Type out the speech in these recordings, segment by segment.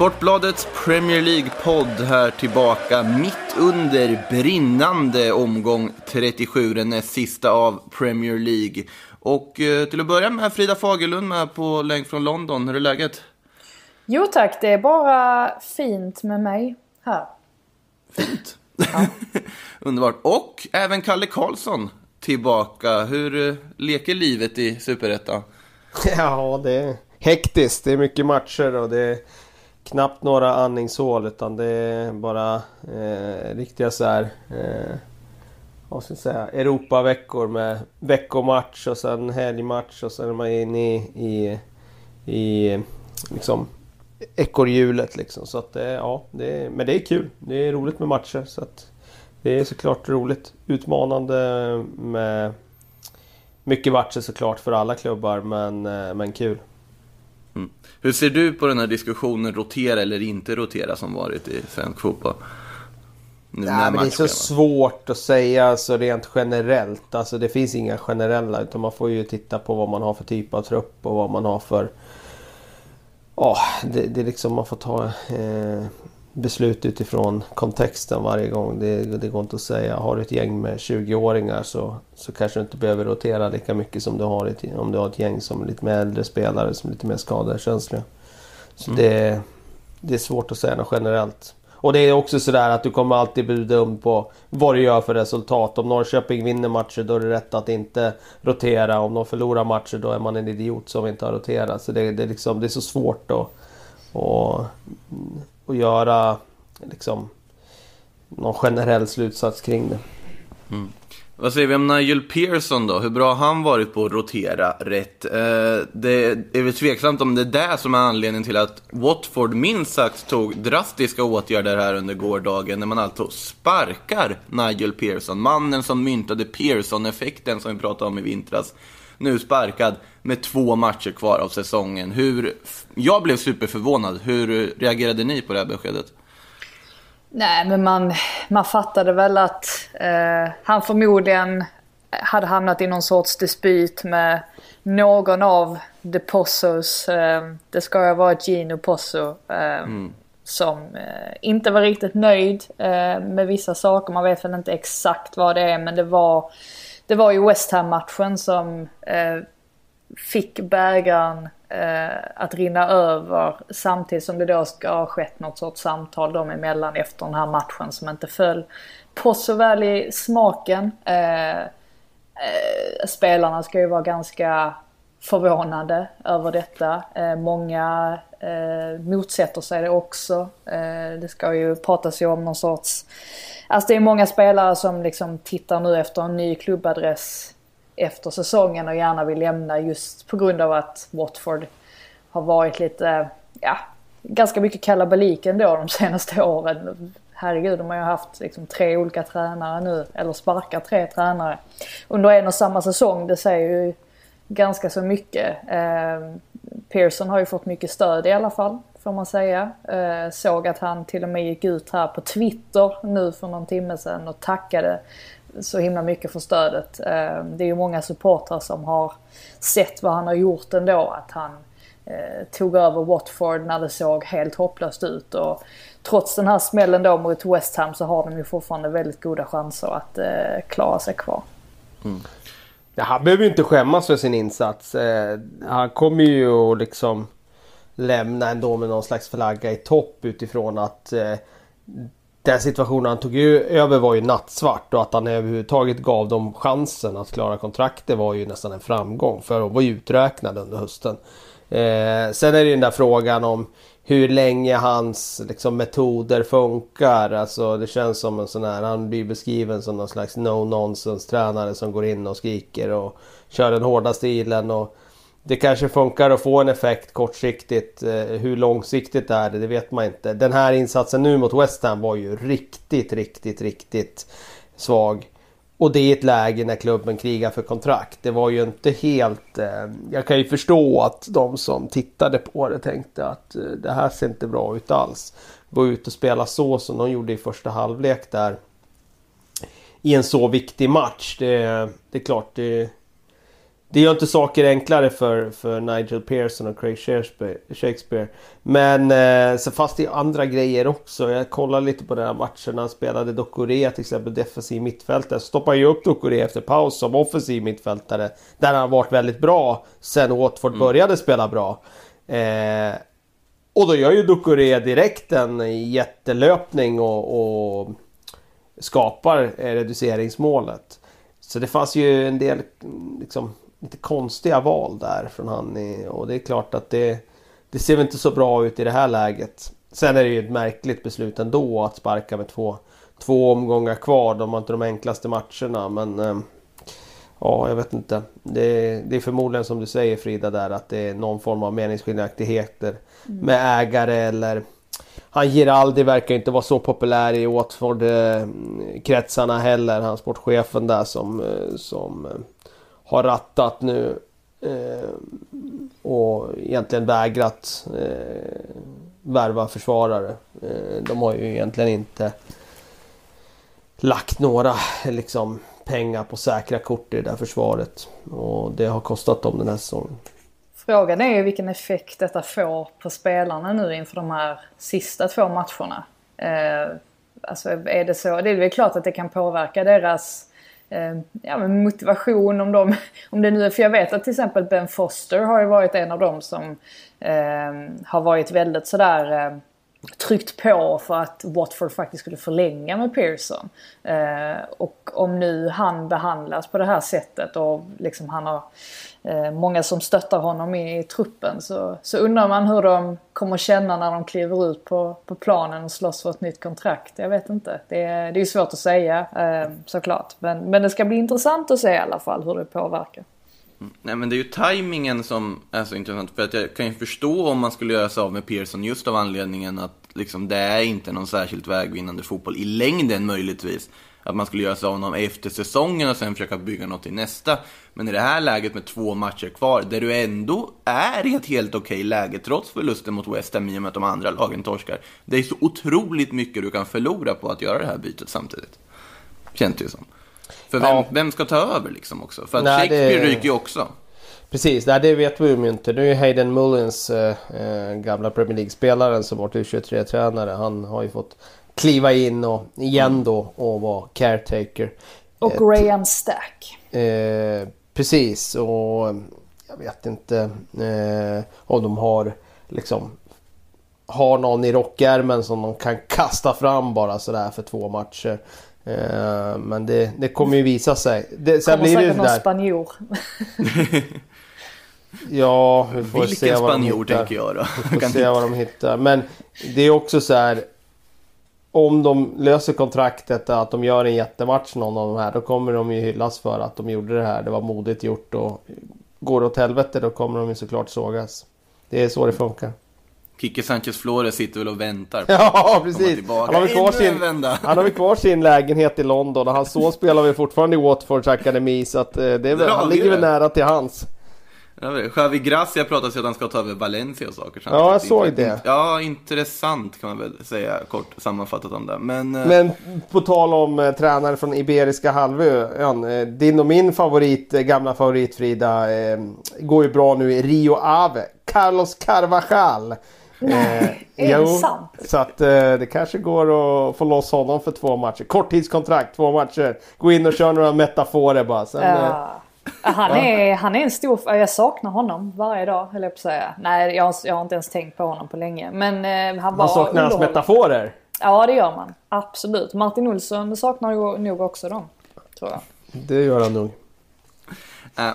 Sportbladets Premier League-podd här tillbaka mitt under brinnande omgång 37, den näst sista av Premier League. Och eh, till att börja med Frida Fagerlund med på länk från London. Hur är läget? Jo tack, det är bara fint med mig här. Fint. Ja. Underbart. Och även Kalle Karlsson tillbaka. Hur eh, leker livet i Superettan? Ja, det är hektiskt. Det är mycket matcher och det är knappt några andningshål utan det är bara eh, riktiga så här eh, vad ska jag säga, Europaveckor med veckomatch och sen helgmatch och sen är man inne i, i, i liksom ekorrhjulet liksom. Så att det, ja, det är, men det är kul. Det är roligt med matcher så att det är såklart roligt. Utmanande med mycket matcher såklart för alla klubbar men, eh, men kul. Mm. Hur ser du på den här diskussionen rotera eller inte rotera som varit i svensk fotboll? Nu Nej, men det är så svårt att säga så rent generellt. Alltså det finns inga generella utan man får ju titta på vad man har för typ av trupp och vad man har för... Ja, det, det är liksom man får ta eh, beslut utifrån kontexten varje gång. Det, det går inte att säga. Har du ett gäng med 20-åringar så, så kanske du inte behöver rotera lika mycket som du har ett, om du har ett gäng som är lite mer äldre spelare som är lite mer skadekänsliga. Så mm. det, det är svårt att säga något generellt. Och det är också sådär att du kommer alltid bli dum på vad du gör för resultat. Om Norrköping vinner matcher då är det rätt att inte rotera. Om de förlorar matcher då är man en idiot som inte har roterat. Så det, det, är, liksom, det är så svårt att, att göra liksom, någon generell slutsats kring det. Mm. Vad säger vi om Nigel Pearson då? Hur bra har han varit på att rotera rätt? Eh, det är väl tveksamt om det är det som är anledningen till att Watford minst sagt tog drastiska åtgärder här under gårdagen när man alltså sparkar Nigel Pearson. Mannen som myntade Pearson-effekten som vi pratade om i vintras. Nu sparkad med två matcher kvar av säsongen. Hur... Jag blev superförvånad. Hur reagerade ni på det här beskedet? Nej, men man, man fattade väl att eh, han förmodligen hade hamnat i någon sorts dispyt med någon av The Possos. Eh, det ska ha varit Gino Posso. Eh, mm. Som eh, inte var riktigt nöjd eh, med vissa saker. Man vet väl inte exakt vad det är men det var, det var ju West Ham-matchen som eh, fick bägaren eh, att rinna över samtidigt som det då ska ha skett något sorts samtal dem emellan efter den här matchen som inte föll på så väl i smaken. Eh, eh, spelarna ska ju vara ganska förvånade över detta. Eh, många eh, motsätter sig det också. Eh, det ska ju pratas ju om någon sorts... Alltså det är många spelare som liksom tittar nu efter en ny klubbadress efter säsongen och gärna vill lämna just på grund av att Watford har varit lite, eh, ja, ganska mycket kalabalik ändå de senaste åren. Herregud, de har ju haft liksom tre olika tränare nu, eller sparkar tre tränare under en och samma säsong. Det säger ju ganska så mycket. Eh, Pearson har ju fått mycket stöd i alla fall, får man säga. Eh, såg att han till och med gick ut här på Twitter nu för någon timme sedan och tackade så himla mycket för stödet. Eh, det är ju många supportrar som har sett vad han har gjort ändå. Att han eh, tog över Watford när det såg helt hopplöst ut. Och trots den här smällen då mot West Ham så har de ju fortfarande väldigt goda chanser att eh, klara sig kvar. Mm. Ja, han behöver ju inte skämmas för sin insats. Eh, han kommer ju att liksom lämna ändå med någon slags flagga i topp utifrån att eh, den situationen han tog över var ju nattsvart och att han överhuvudtaget gav dem chansen att klara kontraktet var ju nästan en framgång för de var ju uträknade under hösten. Eh, sen är det ju den där frågan om hur länge hans liksom, metoder funkar. Alltså det känns som en sån här, han blir beskriven som någon slags no nonsense tränare som går in och skriker och kör den hårda stilen. Och det kanske funkar att få en effekt kortsiktigt. Eh, hur långsiktigt är det? Det vet man inte. Den här insatsen nu mot West Ham var ju riktigt, riktigt, riktigt svag. Och det är ett läge när klubben krigar för kontrakt. Det var ju inte helt... Eh, jag kan ju förstå att de som tittade på det tänkte att eh, det här ser inte bra ut alls. Gå ut och spela så som de gjorde i första halvlek där. I en så viktig match. Det, det är klart, det, det gör inte saker enklare för, för Nigel Pearson och Craig Shakespeare. Men eh, så fast det är andra grejer också. Jag kollar lite på den här matchen. Han spelade Dokore till exempel defensiv mittfältare. Stoppar ju upp Dokore efter paus som offensiv mittfältare. Där han varit väldigt bra sen Watford mm. började spela bra. Eh, och då gör ju Dokore direkt en jättelöpning och, och skapar reduceringsmålet. Så det fanns ju en del liksom, lite konstiga val där från han. Och det är klart att det, det ser väl inte så bra ut i det här läget. Sen är det ju ett märkligt beslut ändå att sparka med två, två omgångar kvar. De har inte de enklaste matcherna men eh, Ja, jag vet inte. Det, det, är förmodligen som du säger Frida där att det är någon form av meningsskiljaktigheter mm. med ägare eller han Giraldi verkar inte vara så populär i Watford-kretsarna heller. Han sportchefen där som, eh, som eh, har rattat nu eh, och egentligen vägrat eh, värva försvarare. Eh, de har ju egentligen inte lagt några liksom, pengar på säkra kort i det där försvaret. Och det har kostat dem den här säsongen. Frågan är ju vilken effekt detta får på spelarna nu inför de här sista två matcherna. Eh, alltså är det så, det är väl klart att det kan påverka deras eh, ja, motivation om de, om det nu är, för jag vet att till exempel Ben Foster har ju varit en av dem som eh, har varit väldigt sådär eh, tryckt på för att Watford faktiskt skulle förlänga med Pearson. Eh, och om nu han behandlas på det här sättet och liksom han har eh, Eh, många som stöttar honom i, i, truppen så, så undrar man hur de kommer känna när de kliver ut på, på planen och slåss för ett nytt kontrakt. Jag vet inte. Det, är, det är svårt att säga eh, såklart. Men, men det ska bli intressant att se i alla fall hur det påverkar. Mm. Nej men det är ju tajmingen som är så intressant för att jag kan ju förstå om man skulle göra sig av med Pearson just av anledningen att liksom, det är inte någon särskilt vägvinnande fotboll i längden möjligtvis. Att man skulle göra sig av honom efter säsongen och sen försöka bygga något i nästa. Men i det här läget med två matcher kvar, där du ändå är i ett helt okej läge trots förlusten mot West Ham i och med att de andra lagen torskar. Det är så otroligt mycket du kan förlora på att göra det här bytet samtidigt. Känns det ju som. För vem, ja. vem ska ta över liksom också? För att Nej, Shakespeare det... ryker ju också. Precis, Nej, det vet vi ju inte. Nu är Hayden Mullins, äh, gamla Premier League-spelaren som varit U23-tränare. Han har ju fått kliva in och igen mm. då och vara caretaker. Och eh, Graham Stack. Eh, precis och jag vet inte eh, om de har liksom har någon i rockärmen som de kan kasta fram bara sådär för två matcher. Eh, men det, det kommer ju visa sig. Det, sen kommer blir säkert någon spanjor. ja, vi får Vilken se vad spanjor de hittar. tänker jag då? Vi får se vad de hittar. Men det är också så här. Om de löser kontraktet att de gör en jättematch någon av de här. Då kommer de ju hyllas för att de gjorde det här. Det var modigt gjort och går det åt helvete då kommer de ju såklart sågas. Det är så det funkar. Kicke Sanchez Flores sitter väl och väntar på Ja, precis. Han har, väl kvar sin, han har väl kvar sin lägenhet i London och hans son spelar väl fortfarande i Watfords akademi så att eh, det är väl, han ligger väl nära till hans. Javi Gracia pratar sig att han ska ta över Valencia och saker. Ja, jag såg det. Ja, intressant kan man väl säga kort sammanfattat om det. Men, eh, Men på tal om eh, tränare från Iberiska halvön. Eh, din och min favorit, eh, gamla favorit Frida, eh, går ju bra nu i Rio Ave. Carlos Carvajal. Nej, eh, är det sant? Så att eh, det kanske går att få loss honom för två matcher. Korttidskontrakt, två matcher. Gå in och kör några metaforer bara. Sen, ja. Han är, han är en stor... Jag saknar honom varje dag höll jag på att säga. Nej jag, jag har inte ens tänkt på honom på länge. Men eh, han var Man saknar hans metaforer? Ja det gör man. Absolut. Martin Olsson saknar nog också dem. Tror jag. Det gör han nog. Äh,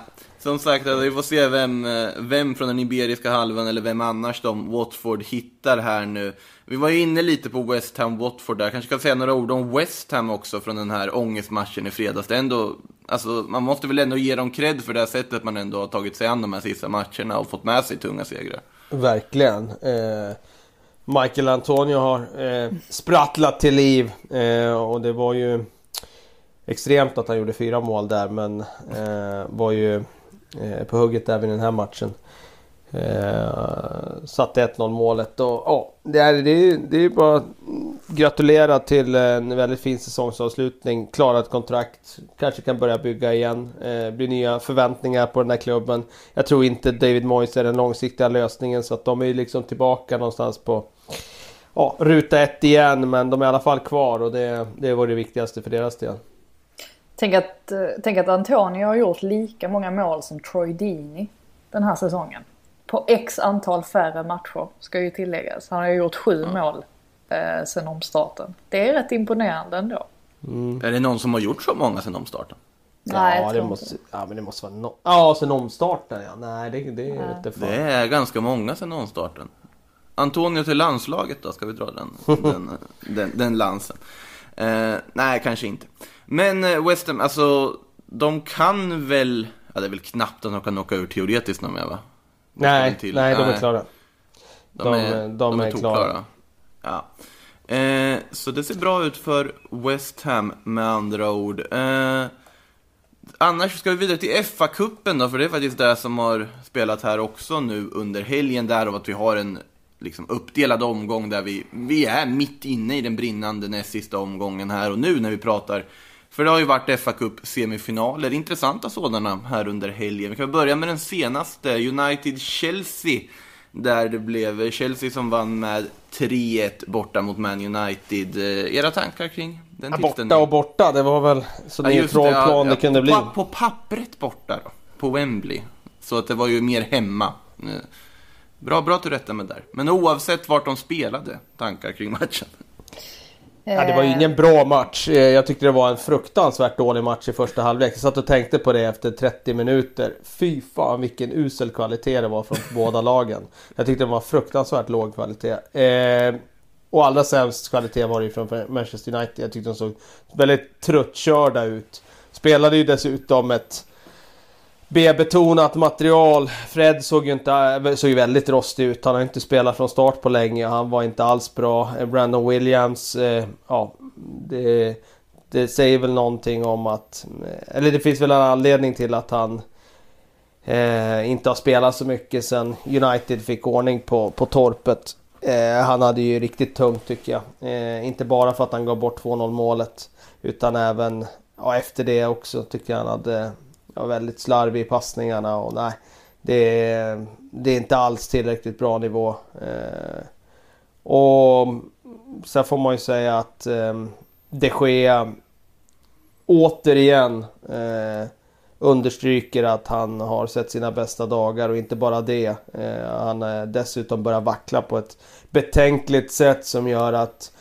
som sagt, alltså, vi får se vem, eh, vem från den Iberiska halvan eller vem annars de Watford hittar här nu. Vi var ju inne lite på West Ham Watford där. Kanske kan säga några ord om West Ham också från den här ångestmatchen i fredags. Det ändå, alltså, man måste väl ändå ge dem cred för det här sättet man ändå har tagit sig an de här sista matcherna och fått med sig tunga segrar. Verkligen. Eh, Michael Antonio har eh, sprattlat till liv eh, och det var ju extremt att han gjorde fyra mål där men eh, var ju Eh, på hugget även i den här matchen. Eh, satte 1-0 målet och ja, det är, det, är, det är bara gratulera till en väldigt fin säsongsavslutning. Klarat kontrakt, kanske kan börja bygga igen. Eh, blir nya förväntningar på den här klubben. Jag tror inte David Moyes är den långsiktiga lösningen så att de är liksom tillbaka någonstans på ja, ruta ett igen men de är i alla fall kvar och det, det var det viktigaste för deras del. Tänk att, eh, tänk att Antonio har gjort lika många mål som Troy Deeney den här säsongen. På x antal färre matcher ska ju tilläggas. Han har ju gjort sju mm. mål eh, sen omstarten. Det är rätt imponerande ändå. Mm. Är det någon som har gjort så många sen omstarten? Nej, ja, det måste, ja, men det måste vara no Ja, sen omstarten ja. Nej, det, det är Nej. inte Det är ganska många sen omstarten. Antonio till landslaget då, ska vi dra den, den, den, den lansen? Eh, nej, kanske inte. Men eh, West Ham, alltså de kan väl, ja det är väl knappt att de kan knocka ur teoretiskt någon mer va? Nej, nej, de är klara. De, de är, de, de är, är klara. Ja. Eh, så det ser bra ut för West Ham med andra ord. Eh, annars ska vi vidare till FA-cupen då, för det är faktiskt det som har spelat här också nu under helgen. Därav att vi har en liksom uppdelad omgång där vi, vi är mitt inne i den brinnande näst sista omgången här och nu när vi pratar. För det har ju varit fa Cup semifinaler, intressanta sådana här under helgen. Vi kan börja med den senaste, United-Chelsea. Där det blev Chelsea som vann med 3-1 borta mot Man United. Eh, era tankar kring den ja, Borta och borta, det var väl så ja, neutral plan ja, det kunde på, bli. På pappret borta då, på Wembley. Så att det var ju mer hemma. Eh, Bra, bra att du rättar mig där. Men oavsett vart de spelade, tankar kring matchen? Ja, det var ju ingen bra match. Eh, jag tyckte det var en fruktansvärt dålig match i första halvlek. Jag satt och tänkte på det efter 30 minuter. Fy fan vilken usel kvalitet det var från båda lagen. Jag tyckte det var fruktansvärt låg kvalitet. Eh, och allra sämst kvalitet var det ju från Manchester United. Jag tyckte de såg väldigt tröttkörda ut. Spelade ju dessutom ett B-betonat material. Fred såg ju, inte, eh, såg ju väldigt rostig ut. Han har inte spelat från start på länge. Han var inte alls bra. Eh, Brandon Williams, eh, ja, det, det, säger väl någonting om att... Eh, eller det finns väl en anledning till att han eh, inte har spelat så mycket sen United fick ordning på, på torpet. Eh, han hade ju riktigt tungt tycker jag. Eh, inte bara för att han gav bort 2-0 målet. Utan även ja, efter det också tycker jag han hade var väldigt slarvig i passningarna och nej. Det är, det är inte alls tillräckligt bra nivå. Eh, och sen får man ju säga att eh, de Gea återigen eh, understryker att han har sett sina bästa dagar och inte bara det. Eh, han har dessutom börjar vackla på ett betänkligt sätt som gör att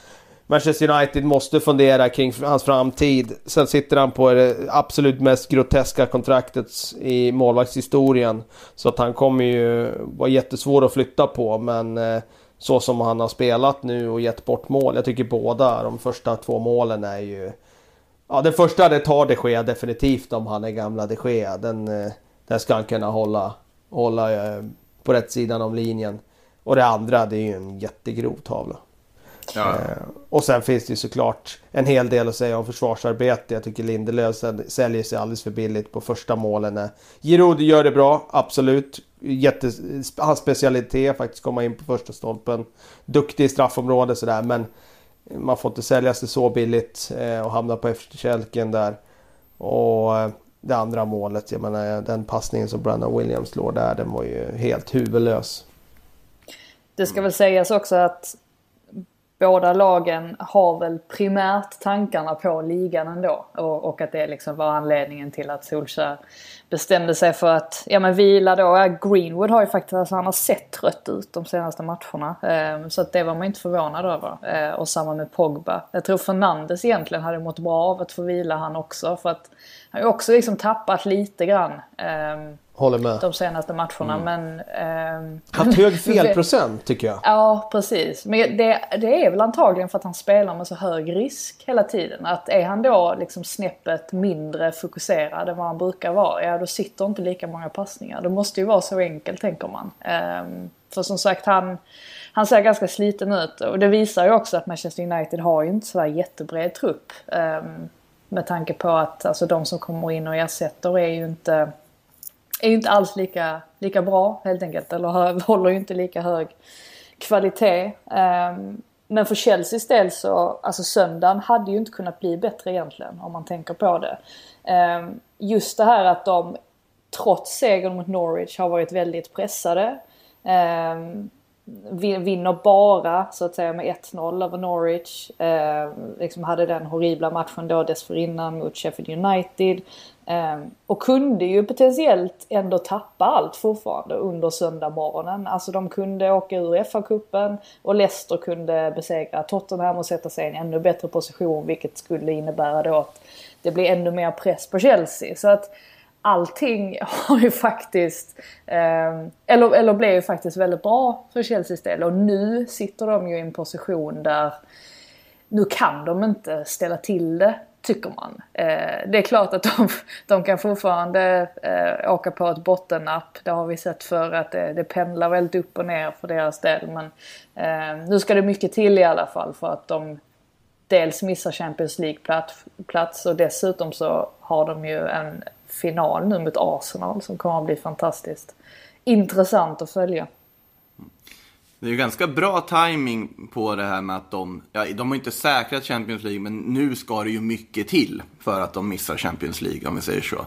Manchester United måste fundera kring hans framtid. Sen sitter han på det absolut mest groteska kontraktet i målvaktshistorien. Så att han kommer ju vara jättesvår att flytta på men eh, så som han har spelat nu och gett bort mål. Jag tycker båda de första två målen är ju... Ja den första det tar de Gea definitivt om han är gamla de Gea. Den, eh, den ska han kunna hålla, hålla eh, på rätt sidan om linjen. Och det andra det är ju en jättegrov tavla. Ja. Eh, och sen finns det ju såklart en hel del att säga om försvarsarbete. Jag tycker Lindelöf säljer sig alldeles för billigt på första målen. Giroud gör det bra, absolut. Jätte, hans specialitet faktiskt komma in på första stolpen. Duktig i straffområdet sådär men man får inte sälja sig så billigt eh, och hamna på efterkälken där. Och eh, det andra målet, jag menar den passningen som Brandon Williams slår där, den var ju helt huvudlös. Det ska väl sägas också att båda lagen har väl primärt tankarna på ligan ändå. Och, och att det liksom var anledningen till att Solskjaer bestämde sig för att ja, men vila då. Greenwood har ju faktiskt, alltså, han har sett trött ut de senaste matcherna. Eh, så att det var man inte förvånad över. Eh, och samma med Pogba. Jag tror Fernandes egentligen hade mått bra av att få vila han också. För att han har ju också liksom tappat lite grann. Eh, Håller med. De senaste matcherna mm. men... Eh, Haft hög felprocent tycker jag. Ja precis. Men det, det är väl antagligen för att han spelar med så hög risk hela tiden. Att är han då liksom snäppet mindre fokuserad än vad han brukar vara. Ja då sitter inte lika många passningar. Det måste ju vara så enkelt tänker man. Eh, för som sagt han, han ser ganska sliten ut. Och det visar ju också att Manchester United har ju inte sådär jättebred trupp. Eh, med tanke på att alltså, de som kommer in och ersätter är ju inte är ju inte alls lika, lika bra helt enkelt. Eller håller ju inte lika hög kvalitet. Ehm, men för Chelseas del så, alltså söndagen hade ju inte kunnat bli bättre egentligen om man tänker på det. Ehm, just det här att de trots segern mot Norwich har varit väldigt pressade. Ehm, vinner bara så att säga med 1-0 över Norwich. Eh, liksom hade den horribla matchen då dessförinnan mot Sheffield United. Eh, och kunde ju potentiellt ändå tappa allt fortfarande under söndag morgonen. Alltså de kunde åka ur FA-cupen och Leicester kunde besegra Tottenham och sätta sig i en ännu bättre position vilket skulle innebära då att det blir ännu mer press på Chelsea. Så att allting har ju faktiskt, eh, eller, eller blev ju faktiskt väldigt bra för Chelseas del. Och nu sitter de ju i en position där nu kan de inte ställa till det, tycker man. Eh, det är klart att de, de kan fortfarande eh, åka på ett bottennapp. Det har vi sett för att det, det pendlar väldigt upp och ner för deras del. Men eh, nu ska det mycket till i alla fall för att de dels missar Champions League-plats och dessutom så har de ju en final nu mot Arsenal som kommer att bli fantastiskt intressant att följa. Det är ju ganska bra timing på det här med att de, ja, de har inte säkrat Champions League, men nu ska det ju mycket till för att de missar Champions League, om vi säger så.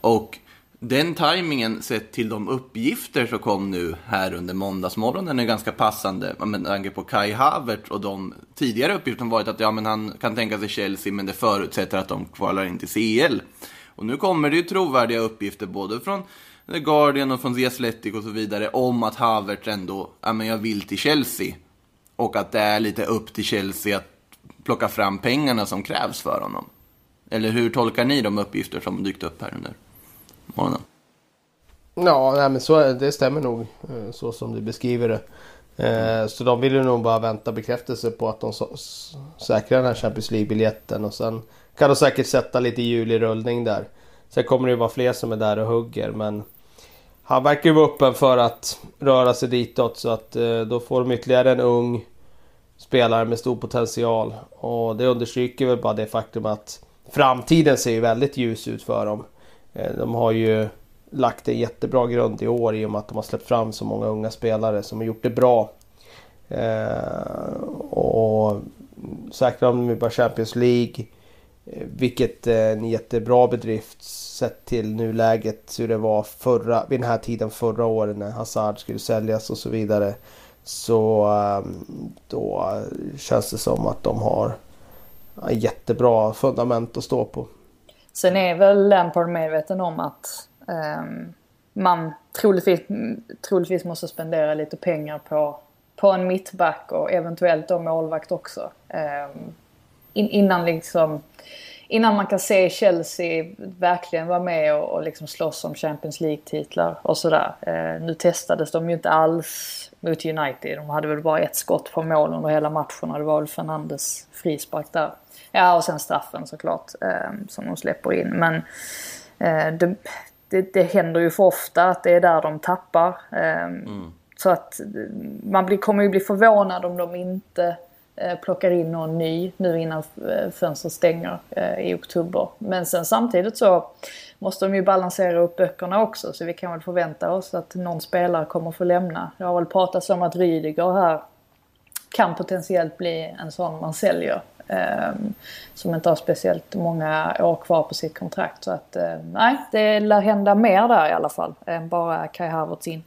Och den tajmingen sett till de uppgifter som kom nu här under måndagsmorgonen är ganska passande med tanke på Kai Havert och de tidigare uppgifterna varit att ja, men han kan tänka sig Chelsea men det förutsätter att de kvalar in till CL. Och nu kommer det ju trovärdiga uppgifter både från The Guardian och från The Athletic och så vidare om att Havertz ändå, ja men jag vill till Chelsea. Och att det är lite upp till Chelsea att plocka fram pengarna som krävs för honom. Eller hur tolkar ni de uppgifter som dykt upp här under morgonen? Ja, nej, men så, det stämmer nog eh, så som du beskriver det. Eh, så de vill ju nog bara vänta bekräftelse på att de säkrar den här Champions League-biljetten och sen kan de säkert sätta lite hjul i rullning där. Sen kommer det ju vara fler som är där och hugger men han verkar ju vara öppen för att röra sig ditåt så att eh, då får de ytterligare en ung spelare med stor potential. Och det understryker väl bara det faktum att framtiden ser ju väldigt ljus ut för dem. Eh, de har ju lagt en jättebra grund i år i och med att de har släppt fram så många unga spelare som har gjort det bra. Eh, och säkrar de nu bara Champions League Eh, vilket är en jättebra bedrift sett till nuläget hur det var förra, vid den här tiden förra året när Hazard skulle säljas och så vidare. Så ehm, då känns det som att de har jättebra fundament att stå på. Sen är väl Lampard medveten om att um, man troligtvis, troligtvis måste spendera lite pengar på, på en mittback och eventuellt då målvakt också. Um, in, innan liksom innan man kan se Chelsea verkligen vara med och, och liksom slåss om Champions League-titlar och sådär. Eh, nu testades de ju inte alls mot United. De hade väl bara ett skott på mål under hela matchen och det var väl Fernandes frispark där. Ja, och sen straffen såklart eh, som de släpper in. Men eh, det, det, det händer ju för ofta att det är där de tappar. Eh, mm. Så att man blir, kommer ju bli förvånad om de inte Eh, plockar in någon ny nu innan eh, fönstret stänger eh, i oktober. Men sen samtidigt så måste de ju balansera upp böckerna också så vi kan väl förvänta oss att någon spelare kommer få lämna. Det har väl pratats om att Rydiger här kan potentiellt bli en sån man säljer. Ehm, som inte har speciellt många år kvar på sitt kontrakt. Så att nej, det lär hända mer där i alla fall än bara Kai Havertz in.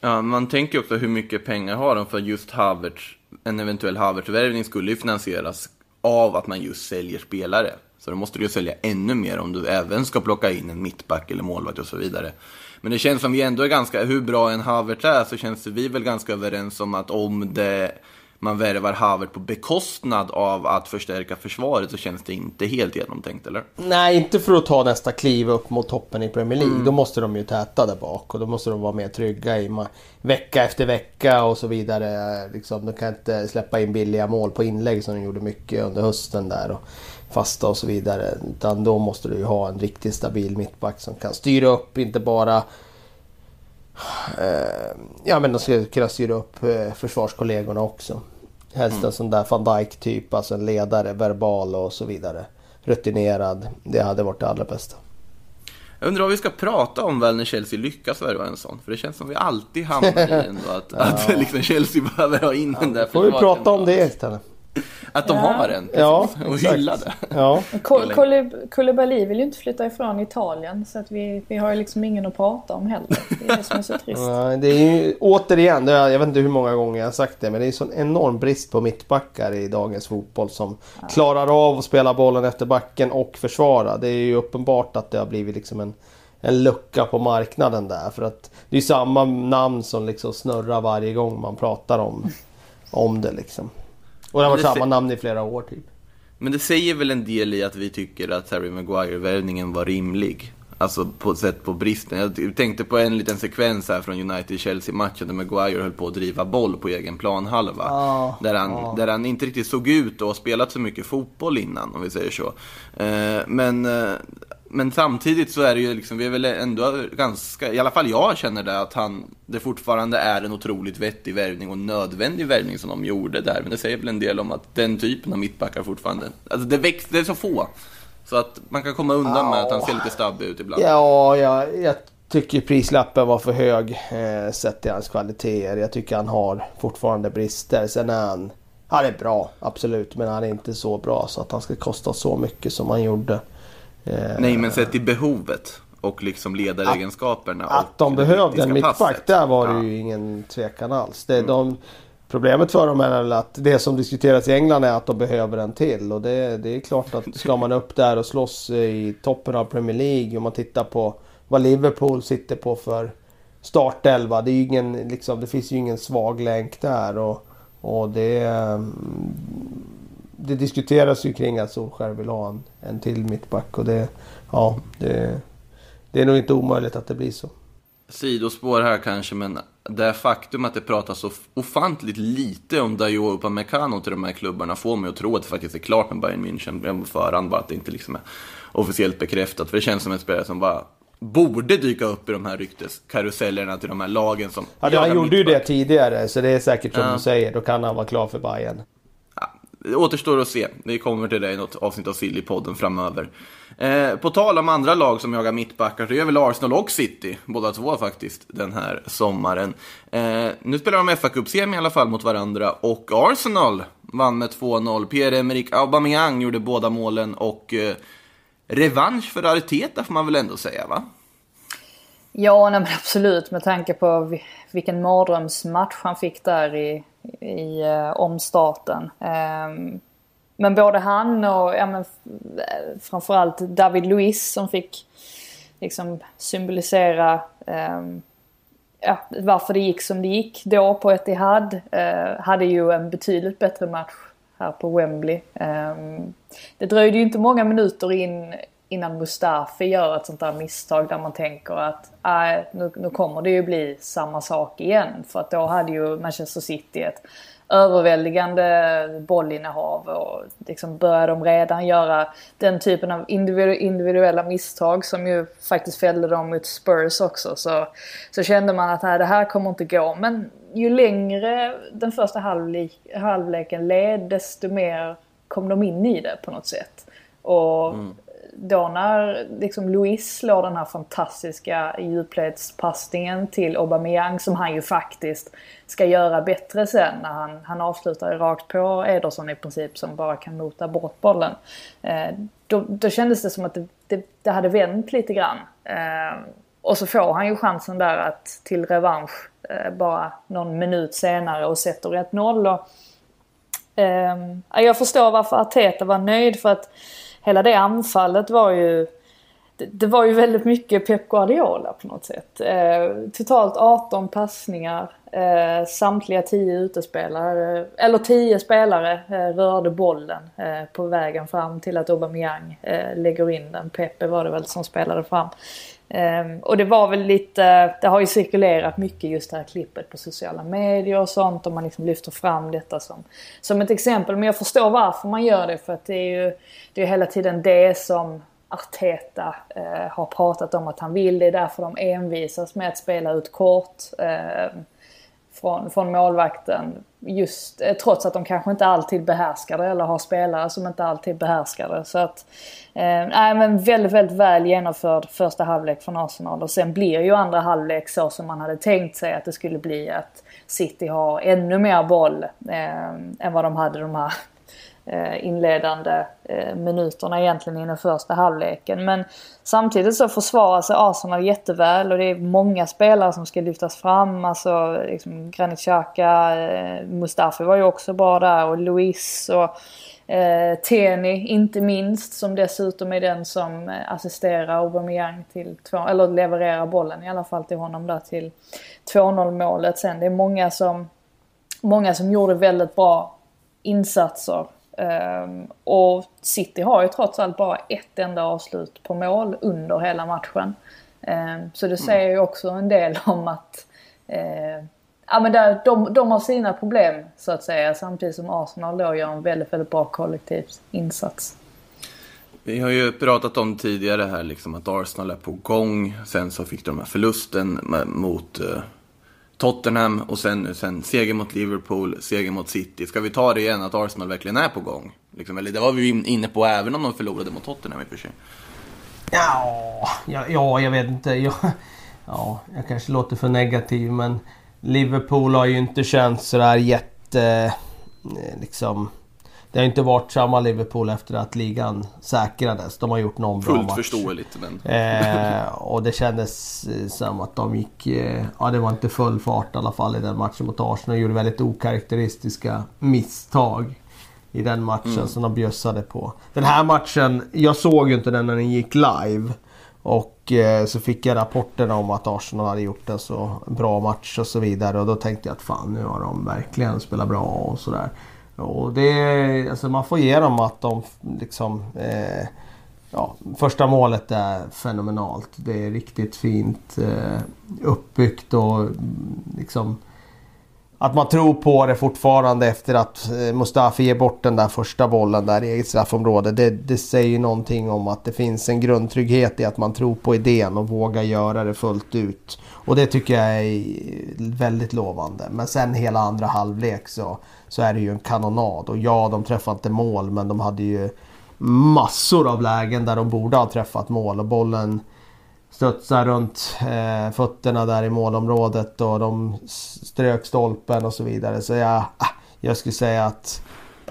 Ja, man tänker också hur mycket pengar har de för just Havertz en eventuell Havertz-värvning skulle ju finansieras av att man just säljer spelare. Så då måste du ju sälja ännu mer om du även ska plocka in en mittback eller målvakt och så vidare. Men det känns som vi ändå är ganska, hur bra en Havertz är så känns vi väl ganska överens om att om det man värvar Havert på bekostnad av att förstärka försvaret så känns det inte helt genomtänkt, eller? Nej, inte för att ta nästa kliv upp mot toppen i Premier League. Mm. Då måste de ju täta där bak och då måste de vara mer trygga i vecka efter vecka och så vidare. Liksom, de kan inte släppa in billiga mål på inlägg som de gjorde mycket under hösten där. Och fasta och så vidare. Utan då måste du ju ha en riktigt stabil mittback som kan styra upp, inte bara ja men de ska kunna styra upp eh, försvarskollegorna också. Helst mm. en sån där van Dijk typ, alltså en ledare, verbal och så vidare. Rutinerad. Det hade varit det allra bästa. Jag undrar vad vi ska prata om väl när Chelsea lyckas värva en sån. För det känns som vi alltid hamnar i ändå att, att liksom Chelsea behöver ha in den där Får vi prata om det istället. Att de Ja. har en. Ja, och exakt. hylla det. Ja. Koulibaly- vill ju inte flytta ifrån Italien så att vi, vi har ju liksom ingen att prata om heller. Det är det som är så trist. Nej, Det är ju återigen, jag vet inte hur många gånger jag har sagt det, men det är sån enorm brist på mittbackar i dagens fotboll som klarar av att spela bollen efter backen och försvara. Det är ju uppenbart att det har blivit liksom en, en lucka på marknaden där. För att det är samma namn som liksom snurrar varje gång man pratar om, om det liksom. Och det har varit Men det samma namn i flera år typ. Men det säger väl en del i att vi tycker att Harry Maguire-värvningen var rimlig. Alltså på sätt på bristen. Jag tänkte på en liten sekvens här från United-Chelsea-matchen där Maguire höll på att driva boll på egen planhalva. Ja, där, han, där han inte riktigt såg ut att ha spelat så mycket fotboll innan, om vi säger så. Eh, men, eh, men samtidigt så är det ju liksom, vi är väl ändå ganska, i alla fall jag känner det, att han, det fortfarande är en otroligt vettig värvning och nödvändig värvning som de gjorde där. Men det säger väl en del om att den typen av mittbackar fortfarande, alltså det, väx, det är så få. Så att man kan komma undan med att han ser lite stabbig ut ibland. Ja, jag, jag tycker prislappen var för hög eh, sett till hans kvaliteter. Jag tycker han har fortfarande brister. Sen är han... Han är bra, absolut. Men han är inte så bra så att han ska kosta så mycket som han gjorde. Eh, Nej, men sett till behovet och liksom ledaregenskaperna. Att och de behövde en mittback, där var det Ja. Mm. ju ingen tvekan alls. Det, de, problemet för dem är väl att det som diskuteras i England är att de behöver en till. Och det, det är klart att ska man upp där och slåss i toppen av Premier League. Om man tittar på vad Liverpool sitter på för startelva. Det, är ingen, liksom, det finns ju ingen svag länk där. Och, och det, mm, det diskuteras ju kring att Solskjaer vill ha en, en till mittback. Och det, ja, det, det är nog inte omöjligt att det blir så. Sidospår här kanske, men det faktum att det pratas så ofantligt lite om Dayo Upamecano till de här klubbarna får mig att tro att det faktiskt är klart med Bayern München på förhand, bara att det inte liksom är officiellt bekräftat. För det känns som en spelare som bara borde dyka upp i de här rykteskarusellerna till de här lagen som Ja, han gjorde ju det mittback. tidigare så det är säkert som Ja. du säger. Då kan han vara klar för Bayern. Det återstår att se. Vi kommer till det i något avsnitt av Silly-podden framöver. Eh, på tal om andra lag som jagar mittbackar så gör väl Arsenal och City, båda två faktiskt, den här sommaren. Eh, nu spelar de fa Cup-semi i alla fall mot varandra och Arsenal vann med 2-0. Pierre-Emerick Aubameyang gjorde båda målen och eh, revansch för Arteta får man väl ändå säga va? Ja, nej, men absolut med tanke på vilken mardrömsmatch han fick där i, i eh, omstarten. Ehm, men både han och ja, men, eh, framförallt David Luiz som fick liksom symbolisera ehm, ja, varför det gick som det gick då på Etihad. Eh, hade ju en betydligt bättre match här på Wembley. Eh, det dröjde ju inte många minuter in innan Mustafi gör ett sånt där misstag där man tänker att äh, nu, nu kommer det ju bli samma sak igen. För att då hade ju Manchester City ett överväldigande bollinnehav och liksom började de redan göra den typen av individu- individuella misstag som ju faktiskt fällde dem mot Spurs också. Så, så kände man att nej, det här kommer inte gå. Men ju längre den första halvleken led desto mer kom de in i det på något sätt. Och mm då när liksom Luis slår den här fantastiska djupledspassningen till Aubameyang som han ju faktiskt ska göra bättre sen när han, han avslutar rakt på Ederson i princip som bara kan mota bort bollen. Eh, då, då kändes det som att det, det, det hade vänt lite grann. Eh, och så får han ju chansen där att till revansch eh, bara någon minut senare och sätter 1-0. Och, eh, jag förstår varför Arteta var nöjd för att hela det anfallet var ju det, var ju väldigt mycket Pep Guardiola på något sätt. Eh, totalt 18 passningar. Eh, samtliga 10 utespelare, eller 10 spelare eh, rörde bollen eh, på vägen fram till att Aubameyang eh, lägger in den. Pepe var det väl som spelade fram. Ehm, och det var väl lite, det har ju cirkulerat mycket just det här klippet på sociala medier och sånt och man liksom lyfter fram detta som, som ett exempel. Men jag förstår varför man gör det för att det är ju det är hela tiden det som Arteta eh, har pratat om att han vill. Det är därför de envisas med att spela ut kort. Eh, från, från målvakten. Just eh, trots att de kanske inte alltid behärskar det eller har spelare som inte alltid behärskar det. Så att, eh, men väldigt, väldigt väl genomförd första halvlek från Arsenal. Och sen blir ju andra halvlek så som man hade tänkt sig att det skulle bli. Att City har ännu mer boll eh, än vad de hade de här Eh, inledande eh, minuterna egentligen i den första halvleken. Men samtidigt så försvarar sig Arsenal jätteväl och det är många spelare som ska lyftas fram. Alltså liksom Granit Xhaka, eh, Mustafi var ju också bra där och Luis och eh, Teni inte minst som dessutom är den som assisterar Aubameyang till två, eller levererar bollen i alla fall till honom där till 2-0 målet sen. Det är många som, många som gjorde väldigt bra insatser Ehm, och City har ju trots allt bara ett enda avslut på mål under hela matchen. Ehm, så det säger ju också en del om att eh, ja, men där, de, de har sina problem så att säga samtidigt som Arsenal då gör en väldigt, väldigt bra kollektiv insats. Vi har ju pratat om tidigare här liksom att Arsenal är på gång. Sen så fick de här förlusten mot eh, Tottenham och sen, sen seger mot Liverpool, seger mot City. Ska vi ta det igen att Arsenal verkligen är på gång? Liksom, eller det var vi inne på även om de förlorade mot Tottenham i och för sig. Ja, ja, ja jag vet inte. Jag, ja, jag kanske låter för negativ men Liverpool har ju inte känts sådär jätte... Eh, liksom det har inte varit samma Liverpool efter att ligan säkrades. De har gjort någon Fullt bra match. Fullt förståeligt. Men... Eh, och det kändes eh, som att de gick... Eh, ja, det var inte full fart i alla fall i den matchen mot Arsenal. De gjorde väldigt okaraktäristiska misstag i den matchen mm. som de bjössade på. Den här matchen, jag såg ju inte den när den gick live. Och eh, så fick jag rapporterna om att Arsenal hade gjort en så bra match och så vidare. Och då tänkte jag att fan nu har de verkligen spelat bra och sådär. Och det, alltså man får ge dem att de liksom... Eh, ja, första målet är fenomenalt. Det är riktigt fint eh, uppbyggt och liksom... Att man tror på det fortfarande efter att eh, Mustafi ger bort den där första bollen där i eget straffområde. Det, det säger någonting om att det finns en grundtrygghet i att man tror på idén och vågar göra det fullt ut. Och det tycker jag är väldigt lovande. Men sen hela andra halvlek så så är det ju en kanonad. Och ja, de träffade inte mål men de hade ju massor av lägen där de borde ha träffat mål. Och bollen studsar runt eh, fötterna där i målområdet och de strök stolpen och så vidare. Så jag, ah, jag skulle säga att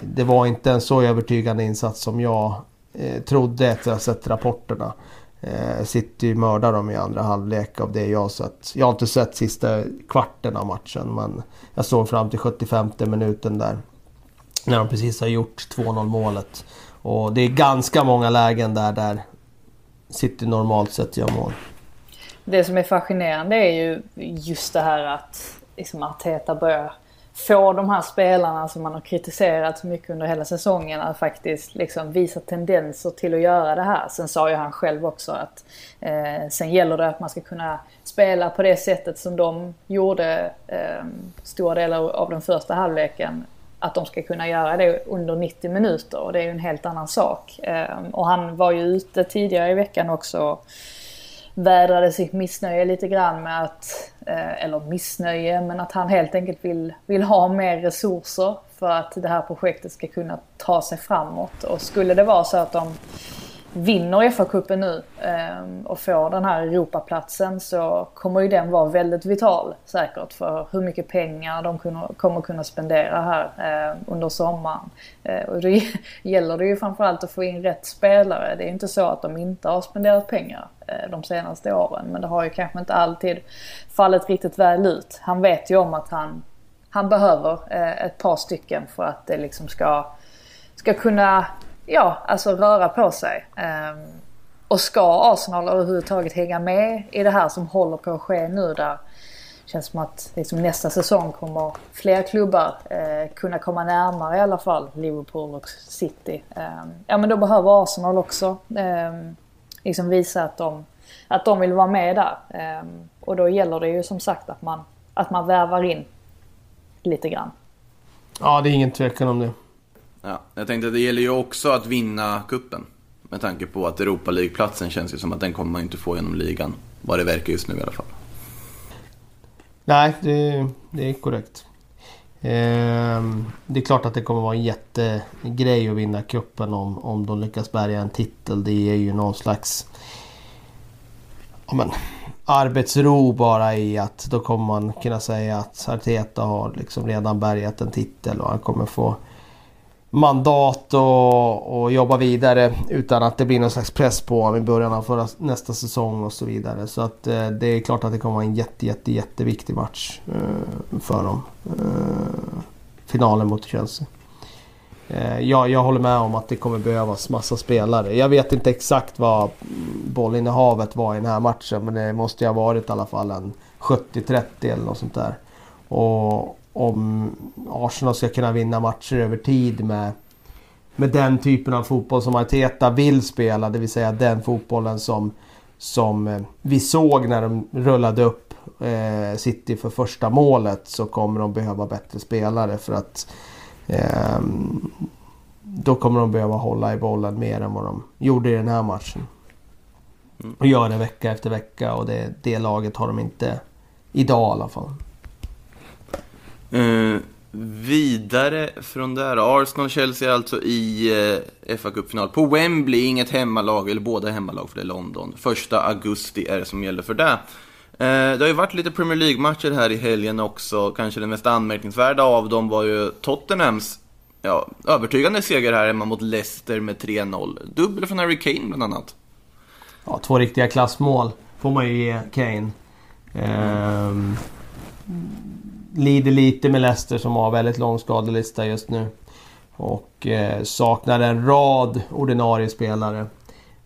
det var inte en så övertygande insats som jag eh, trodde efter att ha sett rapporterna. Eh, City mördar dem i andra halvlek av det jag sett. Jag har inte sett sista kvarten av matchen men jag såg fram till 75 minuten där. När de precis har gjort 2-0 målet. Och det är ganska många lägen där, där City normalt sett gör mål. Det som är fascinerande är ju just det här att liksom Arteta börjar få de här spelarna som man har kritiserat så mycket under hela säsongen att faktiskt liksom visa tendenser till att göra det här. Sen sa ju han själv också att eh, sen gäller det att man ska kunna spela på det sättet som de gjorde eh, stora delar av den första halvleken. Att de ska kunna göra det under 90 minuter och det är ju en helt annan sak. Eh, och han var ju ute tidigare i veckan också vädrade sitt missnöje lite grann med att, Eh, eller missnöje, men att han helt enkelt vill, vill ha mer resurser för att det här projektet ska kunna ta sig framåt. Och skulle det vara så att de vinner FA-cupen nu eh, och får den här Europaplatsen så kommer ju den vara väldigt vital säkert för hur mycket pengar de kommer kunna spendera här eh, under sommaren. Eh, och då gäller det ju framförallt att få in rätt spelare. Det är inte så att de inte har spenderat pengar eh, de senaste åren men det har ju kanske inte alltid fallit riktigt väl ut. Han vet ju om att han, han behöver eh, ett par stycken för att det liksom ska, ska kunna ja, alltså röra på sig. Um, och ska Arsenal överhuvudtaget hänga med i det här som håller på att ske nu där det känns som att liksom nästa säsong kommer fler klubbar eh, kunna komma närmare i alla fall Liverpool och City. Um, ja men då behöver Arsenal också um, liksom visa att de, att de vill vara med där. Um, och då gäller det ju som sagt att man, att man värvar in lite grann. Ja, det är ingen tvekan om det. Ja, jag tänkte att det gäller ju också att vinna kuppen Med tanke på att Europa League-platsen känns ju som att den kommer man inte få genom ligan. Vad det verkar just nu i alla fall. Nej, det, det är korrekt. Ehm, det är klart att det kommer vara en jättegrej att vinna kuppen om, om de lyckas bärga en titel. Det är ju någon slags ja, men, arbetsro bara i att då kommer man kunna säga att Arteta har liksom redan bärgat en titel och han kommer få mandat och, och jobba vidare utan att det blir någon slags press på honom i början av förra, nästa säsong och så vidare. Så att eh, det är klart att det kommer vara en jätte, jätte, jätteviktig match eh, för dem. Eh, finalen mot Chelsea. Eh, ja, jag håller med om att det kommer behövas massa spelare. Jag vet inte exakt vad bollinnehavet var i den här matchen men det måste ju ha varit i alla fall en 70-30 eller något sånt där. Och om Arsenal ska kunna vinna matcher över tid med, med den typen av fotboll som Arteta vill spela. Det vill säga den fotbollen som, som eh, vi såg när de rullade upp eh, City för första målet. Så kommer de behöva bättre spelare för att eh, då kommer de behöva hålla i bollen mer än vad de gjorde i den här matchen. Mm. Och gör det vecka efter vecka och det, det laget har de inte idag i alla fall. Uh, vidare från där. Arsenal-Chelsea alltså i uh, fa Cup-final på Wembley. Inget hemmalag, eller båda hemmalag för det är London. Första augusti är det som gäller för det. Uh, det har ju varit lite Premier League-matcher här i helgen också. Kanske den mest anmärkningsvärda av dem var ju Tottenhams ja, övertygande seger här hemma mot Leicester med 3-0. Dubbel från Harry Kane bland annat. Ja, två riktiga klassmål får man ju ge Kane. Um lider lite med Leicester som har väldigt lång skadelista just nu. Och eh, saknar en rad ordinarie spelare.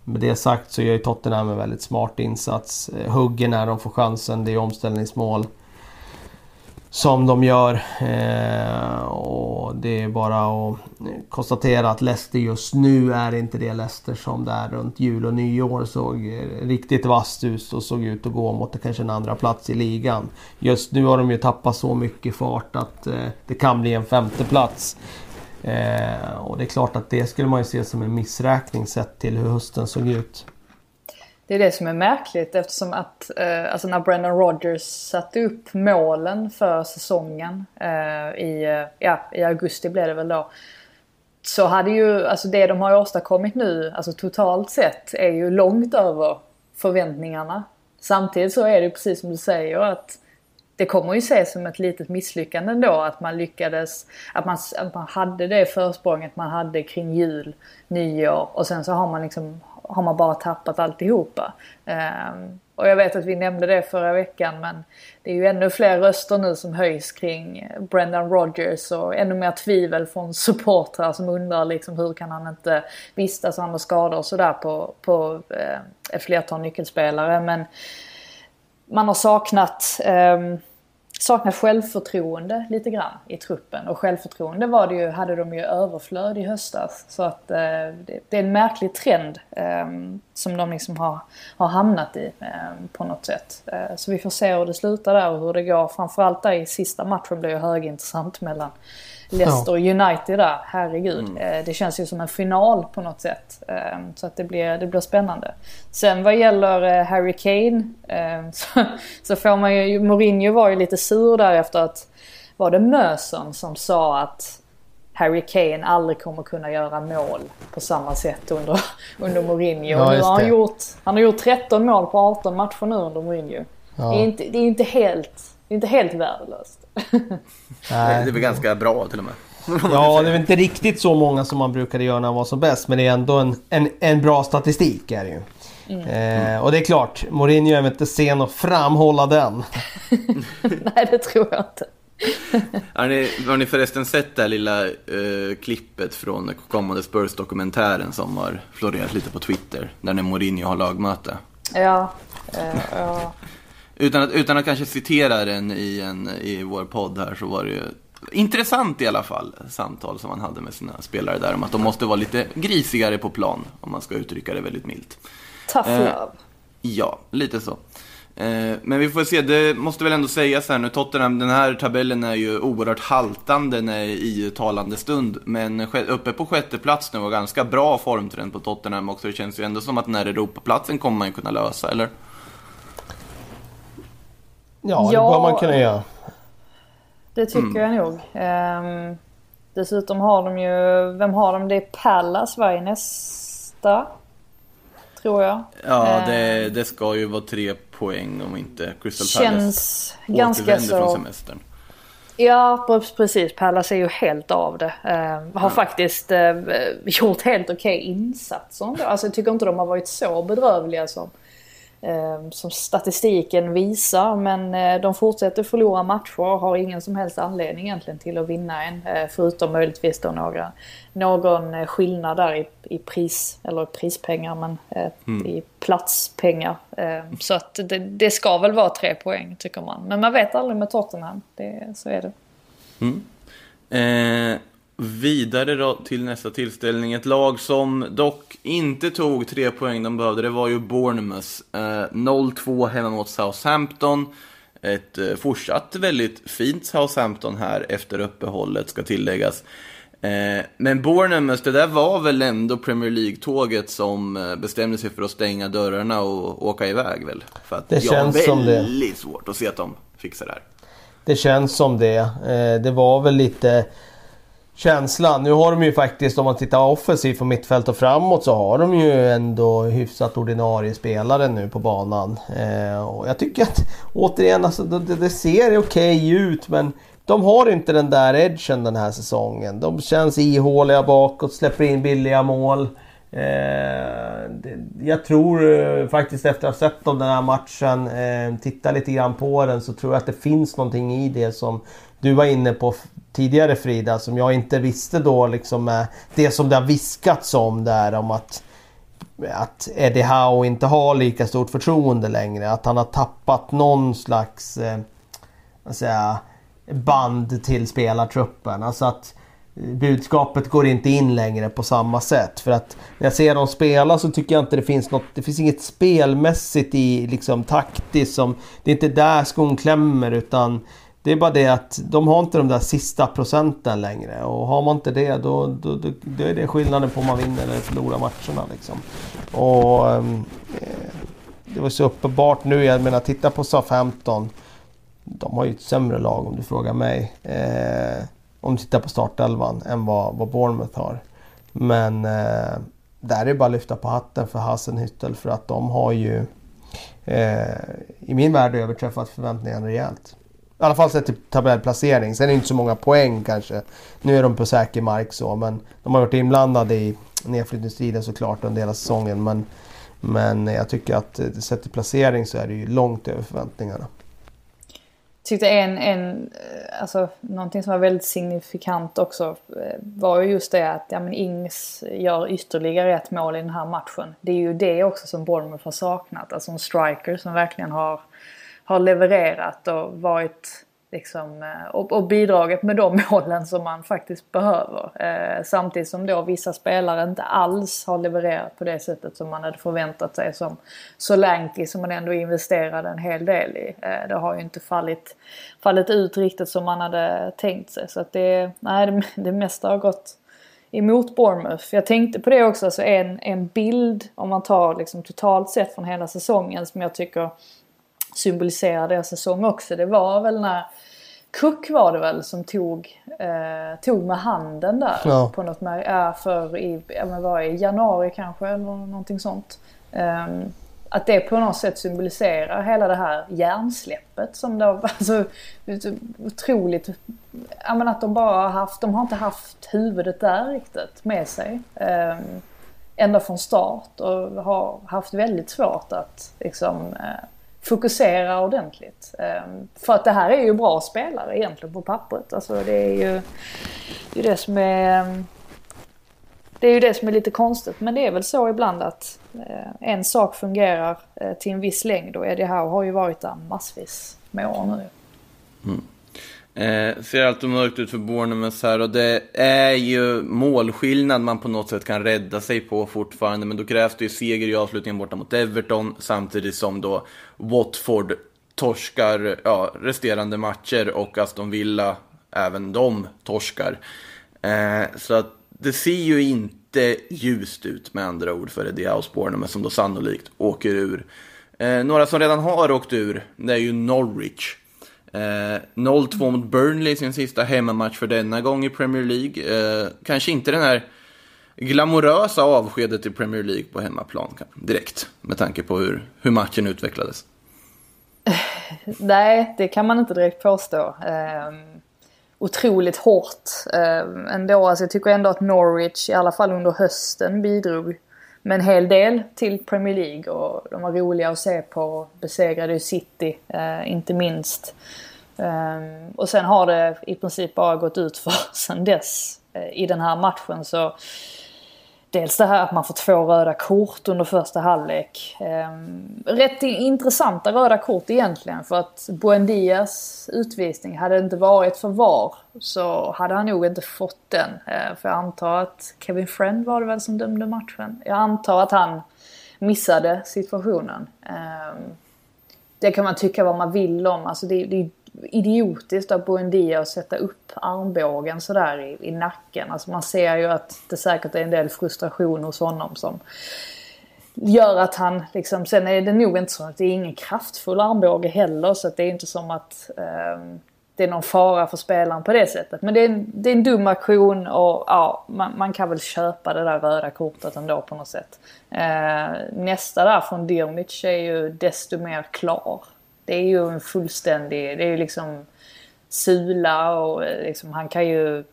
Med det sagt så gör ju Tottenham en väldigt smart insats. Eh, hugger när de får chansen, det är omställningsmål som de gör. Eh, och det är bara att konstatera att Leicester just nu är inte det Leicester som där runt jul och nyår såg eh, riktigt vasst ut och såg ut att gå mot kanske en andra plats i ligan. Just nu har de ju tappat så mycket fart att eh, det kan bli en femte plats. Eh, och det är klart att det skulle man ju se som en missräkning sett till hur hösten såg ut. Det är det som är märkligt eftersom att eh, alltså när Brendan Rodgers satte upp målen för säsongen eh, i, eh, ja, i augusti blev det väl då. Så hade ju, alltså det de har åstadkommit nu, alltså totalt sett, är ju långt över förväntningarna. Samtidigt så är det precis som du säger att det kommer ju ses som ett litet misslyckande ändå att man lyckades, att man, att man hade det försprånget man hade kring jul, nyår och sen så har man liksom har man bara tappat alltihopa. Ehm, och jag vet att vi nämnde det förra veckan men det är ju ännu fler röster nu som höjs kring Brendan Rodgers och ännu mer tvivel från supportrar som undrar liksom hur kan han inte vistas andra skador och sådär på, på eh, ett flertal nyckelspelare. Men man har saknat um, saknat självförtroende lite grann i truppen. Och självförtroende var det ju, hade de ju överflöd i höstas. Så att eh, det, det, är en märklig trend eh, som de liksom har, har hamnat i eh, på något sätt. Eh, så vi får se hur det slutar där och hur det går. Framförallt där i sista matchen blir ju högintressant mellan Leicester och United där, herregud. Mm. Eh, det känns ju som en final på något sätt. Eh, så att det blir, det blir spännande. Sen vad gäller eh, Harry Kane så, så får man ju, Mourinho var ju lite sur där efter att, var det Möson som sa att Harry Kane aldrig kommer kunna göra mål på samma sätt under, under Mourinho. Ja, nu har han, gjort, han har gjort 13 mål på 18 matcher nu under Mourinho. Ja. Det, är inte, det är inte helt det är inte helt värdelöst. Nej. Det är väl ganska bra till och med. Ja, det är väl inte riktigt så många som man brukade göra när han var som bäst. Men det är ändå en, en, en bra statistik är det ju. Mm. Eh, och det är klart, Mourinho är väl inte sen att framhålla den. Nej, det tror jag inte. har, ni, har ni förresten sett det här lilla uh, klippet från kommande Spurs-dokumentären som har florerat lite på Twitter? Där när Mourinho har lagmöte. Ja, uh, ja. Utan att, utan att kanske citera den i, en, i vår podd här så var det ju intressant i alla fall samtal som man hade med sina spelare där om att de måste vara lite grisigare på plan om man ska uttrycka det väldigt milt. Tough eh, love. Ja, lite så. Eh, men vi får se, det måste väl ändå sägas här nu, Tottenham, den här tabellen är ju oerhört haltande i talande stund. Men uppe på sjätte plats nu och ganska bra formtrend på Tottenham också. Det känns ju ändå som att den här Europaplatsen kommer man ju kunna lösa, eller? Ja, det bör man kunna göra. Det tycker mm. jag nog. Um, dessutom har de ju, vem har de? Det är Pallas i nästa? Tror jag. Ja, uh, det, det ska ju vara tre poäng om inte Crystal Palace känns ganska så... från semestern. Ja precis, Pallas är ju helt av det. Uh, har ja. faktiskt uh, gjort helt okej okay insatser Alltså jag tycker inte de har varit så bedrövliga som Ehm, som statistiken visar. Men eh, de fortsätter förlora matcher och har ingen som helst anledning egentligen till att vinna en. Eh, förutom möjligtvis då några, någon eh, skillnad där i, i pris, eller prispengar, men mm. i platspengar. Ehm, så att det, det, ska väl vara tre poäng tycker man. Men man vet aldrig med Tottenham, det, så är det. Mm. Eh, Vidare då till nästa tillställning. Ett lag som dock inte tog tre poäng de behövde, det var ju Bournemouth. Eh, 0-2 hemma mot Southampton. Ett eh, fortsatt väldigt fint Southampton här efter uppehållet ska tilläggas. Eh, men Bournemouth, det där var väl ändå Premier League-tåget som eh, bestämde sig för att stänga dörrarna och åka iväg väl? För att det känns som det. väldigt svårt att se att de fixar det här. Det känns som det. Eh, det var väl lite känslan. Nu har de ju faktiskt, om man tittar offensivt från mittfält och framåt, så har de ju ändå hyfsat ordinarie spelare nu på banan. Eh, och jag tycker att, återigen, alltså, det, det ser okej okay ut men de har inte den där edgen den här säsongen. De känns ihåliga bakåt, släpper in billiga mål. Eh, jag tror eh, faktiskt efter att ha sett dem den här matchen, eh, titta lite grann på den, så tror jag att det finns någonting i det som du var inne på tidigare Frida, som jag inte visste då liksom med det som det har viskats om där om att att Eddie Howe inte har lika stort förtroende längre. Att han har tappat någon slags eh, säga, band till spelartruppen. Alltså att budskapet går inte in längre på samma sätt. För att när jag ser dem spela så tycker jag inte det finns något, det finns inget spelmässigt i liksom taktiskt som, det är inte där skon klämmer utan det är bara det att de har inte de där sista procenten längre och har man inte det då, då, då, då är det skillnaden på om man vinner eller förlorar matcherna. Liksom. Och ehm, eh, Det var så uppenbart nu, jag menar titta på SA-15. De har ju ett sämre lag om du frågar mig. Eh, om du tittar på startelvan än vad, vad Bournemouth har. Men eh, där är det bara att lyfta på hatten för Hasenhüttel för att de har ju eh, i min värld överträffat förväntningarna rejält. I alla fall sett till typ tabellplacering. Sen är det inte så många poäng kanske. Nu är de på säker mark så men de har varit inblandade i nedflyttningsstriden såklart under hela säsongen. Men, men jag tycker att eh, sett till placering så är det ju långt över förväntningarna. Tyckte en, en, eh, alltså någonting som var väldigt signifikant också eh, var ju just det att ja, men Ings gör ytterligare ett mål i den här matchen. Det är ju det också som Bournemouth har saknat. Alltså en striker som verkligen har har levererat och varit liksom, eh, och, och bidragit med de målen som man faktiskt behöver. Eh, samtidigt som då vissa spelare inte alls har levererat på det sättet som man hade förväntat sig. Som Solanke som man ändå investerade en hel del i. Eh, det har ju inte fallit, fallit ut riktigt som man hade tänkt sig. Så att det, nej, det, det mesta har gått emot Bournemouth. Jag tänkte på det också, alltså en, en bild om man tar liksom totalt sett från hela säsongen som jag tycker symboliserar deras säsong också. Det var väl när Cook var det väl som tog, eh, tog med handen där ja. på något med, ja, för i, men var i januari kanske eller någonting sånt. Um, att det på något sätt symboliserar hela det här hjärnsläppet som det har, alltså otroligt, ja men att de bara har haft, de har inte haft huvudet där riktigt med sig. Um, ända från start och har haft väldigt svårt att liksom eh, fokusera ordentligt. Ehm, för att det här är ju bra spelare egentligen på pappret. Alltså det är ju det, är det som är ehm, det är ju det som är lite konstigt men det är väl så ibland att eh, en sak fungerar eh, till en viss längd och Eddie Howe har ju varit där massvis med år nu. Mm. Eh, ser alltid mörkt ut för Bournemouth här och det är ju målskillnad man på något sätt kan rädda sig på fortfarande. Men då krävs det ju seger i avslutningen borta mot Everton samtidigt som då Watford torskar ja, resterande matcher och Aston Villa även de torskar. Eh, så att det ser ju inte ljust ut med andra ord för Eddie House Bournemouth som då sannolikt åker ur. Eh, några som redan har åkt ur, det är ju Norwich. Eh, 0-2 mot Burnley sin sista hemmamatch för denna gång i Premier League. Eh, kanske inte den här glamorösa avskedet i Premier League på hemmaplan direkt, med tanke på hur, hur matchen utvecklades. Eh, nej, det kan man inte direkt påstå. Eh, otroligt hårt eh, ändå. Alltså jag tycker ändå att Norwich, i alla fall under hösten, bidrog med en hel del till Premier League och de var roliga att se på. Besegrade ju City, eh, inte minst. Um, och sen har det i princip bara gått ut för sen dess eh, i den här matchen så Dels det här att man får två röda kort under första halvlek. Ehm, rätt intressanta röda kort egentligen för att Buendias utvisning, hade det inte varit för VAR så hade han nog inte fått den. Ehm, för jag antar att Kevin Friend var det väl som dömde matchen. Jag antar att han missade situationen. Ehm, det kan man tycka vad man vill om. Alltså det är idiotiskt av Buendia att sätta upp armbågen sådär i, i nacken. Alltså man ser ju att det säkert är en del frustration hos honom som gör att han liksom, sen är det nog inte så att det är ingen kraftfull armbåge heller så att det är inte som att eh, det är någon fara för spelaren på det sättet. Men det är en, det är en dum aktion och ja, man, man, kan väl köpa det där röda kortet ändå på något sätt. Eh, nästa där från Dirmic är ju desto mer klar. Det är ju en fullständig, det är ju liksom sula och eh, liksom, han kan ju eh,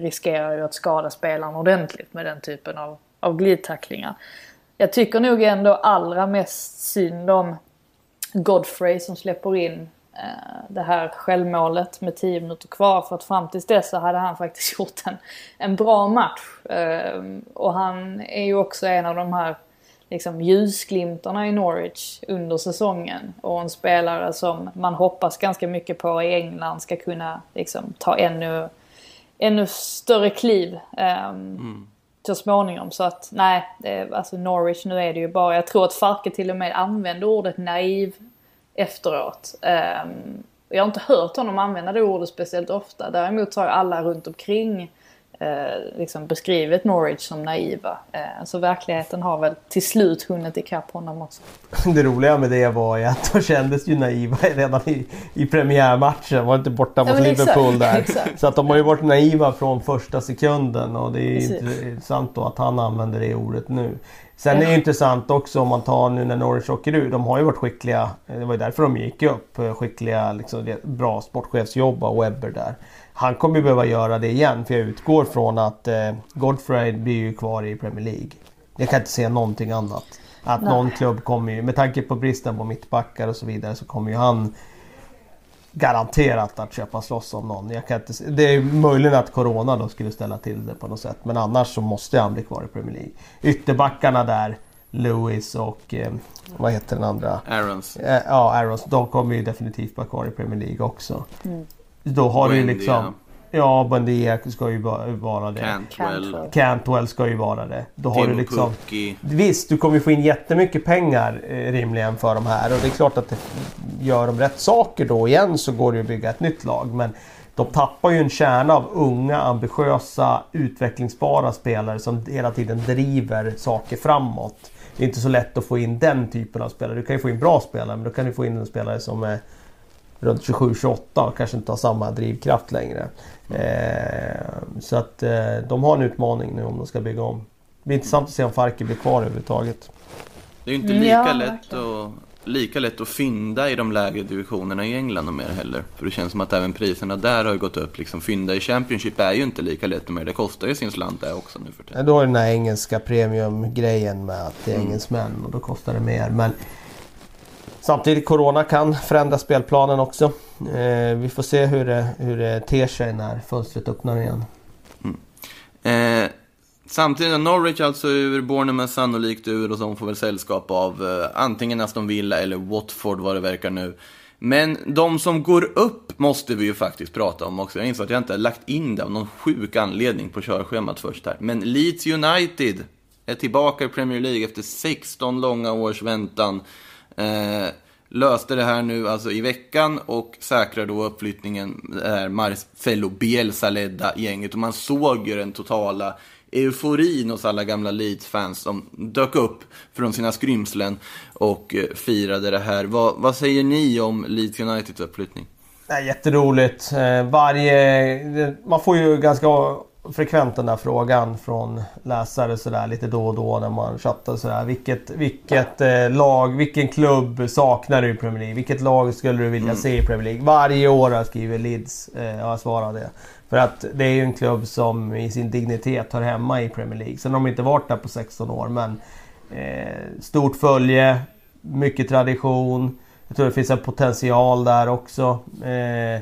riskera ju att skada spelaren ordentligt med den typen av, av glidtacklingar. Jag tycker nog ändå allra mest synd om Godfrey som släpper in eh, det här självmålet med 10 minuter kvar för att fram tills dess så hade han faktiskt gjort en, en bra match. Eh, och han är ju också en av de här liksom ljusglimtarna i Norwich under säsongen. Och en spelare som man hoppas ganska mycket på i England ska kunna liksom, ta ännu, ännu större kliv um, mm. så småningom. Så att nej, alltså Norwich nu är det ju bara, jag tror att Farke till och med använde ordet naiv efteråt. Um, jag har inte hört honom använda det ordet speciellt ofta. Däremot har alla runt omkring eh, liksom beskrivit Norwich som naiva. Eh, så verkligheten har väl till slut hunnit ikapp honom också. Det roliga med det var ju att de kändes ju naiva redan i, i premiärmatchen. Var inte borta mot ja, Liverpool där. Exakt. Så att de har ju varit naiva från första sekunden och det är Precis. intressant då att han använder det ordet nu. Sen är det intressant också om man tar nu när Norwich åker ur. De har ju varit skickliga. Det var ju därför de gick upp. Skickliga, liksom, bra sportchefsjobb av Webber där han kommer ju behöva göra det igen för jag utgår från att eh, Godfrey blir ju kvar i Premier League. Jag kan inte se någonting annat. Att Nej. någon klubb kommer ju, med tanke på bristen på mittbackar och så vidare så kommer ju han garanterat att köpa loss om någon. Jag kan inte, det är möjligt att Corona då skulle ställa till det på något sätt. Men annars så måste han bli kvar i Premier League. Ytterbackarna där, Lewis och eh, vad heter den andra? Arons. Eh, ja, Arons. De kommer ju definitivt vara kvar i Premier League också. Mm. Då har du liksom... Ja, Buendia ska ju vara det. Cantwell. Cantwell ska ju vara det. Då har du liksom... Pukki. Visst, du kommer få in jättemycket pengar eh, rimligen för de här. Och det är klart att det, gör de rätt saker då igen så går det att bygga ett nytt lag. Men de tappar ju en kärna av unga, ambitiösa, utvecklingsbara spelare som hela tiden driver saker framåt. Det är inte så lätt att få in den typen av spelare. Du kan ju få in bra spelare men då kan du få in en spelare som är runt 27-28 och kanske inte har samma drivkraft längre. Eh, så att eh, de har en utmaning nu om de ska bygga om. Det blir intressant att se om Farke blir kvar överhuvudtaget. Det är ju inte lika, ja, lätt att, lika lätt att fynda i de lägre divisionerna i England och mer heller. För det känns som att även priserna där har gått upp. Liksom, fynda i Championship är ju inte lika lätt och mer. Det kostar ju sin slant där också nu för tiden. Ja, då är den här engelska premiumgrejen med att det är mm. engelsmän och då kostar det mer. Men Samtidigt Corona kan förändra spelplanen också. Eh, vi får se hur det, hur det ter sig när fönstret öppnar igen. Mm. Eh, samtidigt är Norwich alltså ur, Bournemouth sannolikt ur och de får väl sällskap av eh, antingen Aston Villa eller Watford vad det verkar nu. Men de som går upp måste vi ju faktiskt prata om också. Jag inser att jag inte har lagt in det av någon sjuk anledning på körschemat först här. Men Leeds United är tillbaka i Premier League efter 16 långa års väntan. Eh, löste det här nu alltså i veckan och säkrar då uppflyttningen det här Marcelo Bielsa-ledda gänget. Och man såg ju den totala euforin hos alla gamla Leeds-fans som dök upp från sina skrymslen och eh, firade det här. Vad, vad säger ni om Leeds Uniteds uppflyttning? Det är jätteroligt. Eh, varje... Man får ju ganska frekvent den där frågan från läsare sådär lite då och då när man chattar sådär. Vilket, vilket eh, lag, vilken klubb saknar du i Premier League? Vilket lag skulle du vilja mm. se i Premier League? Varje år har jag skrivit Leeds, eh, har jag svarat det. För att det är ju en klubb som i sin dignitet hör hemma i Premier League. Sen har de inte varit där på 16 år men eh, stort följe, mycket tradition. Jag tror det finns en potential där också. Eh,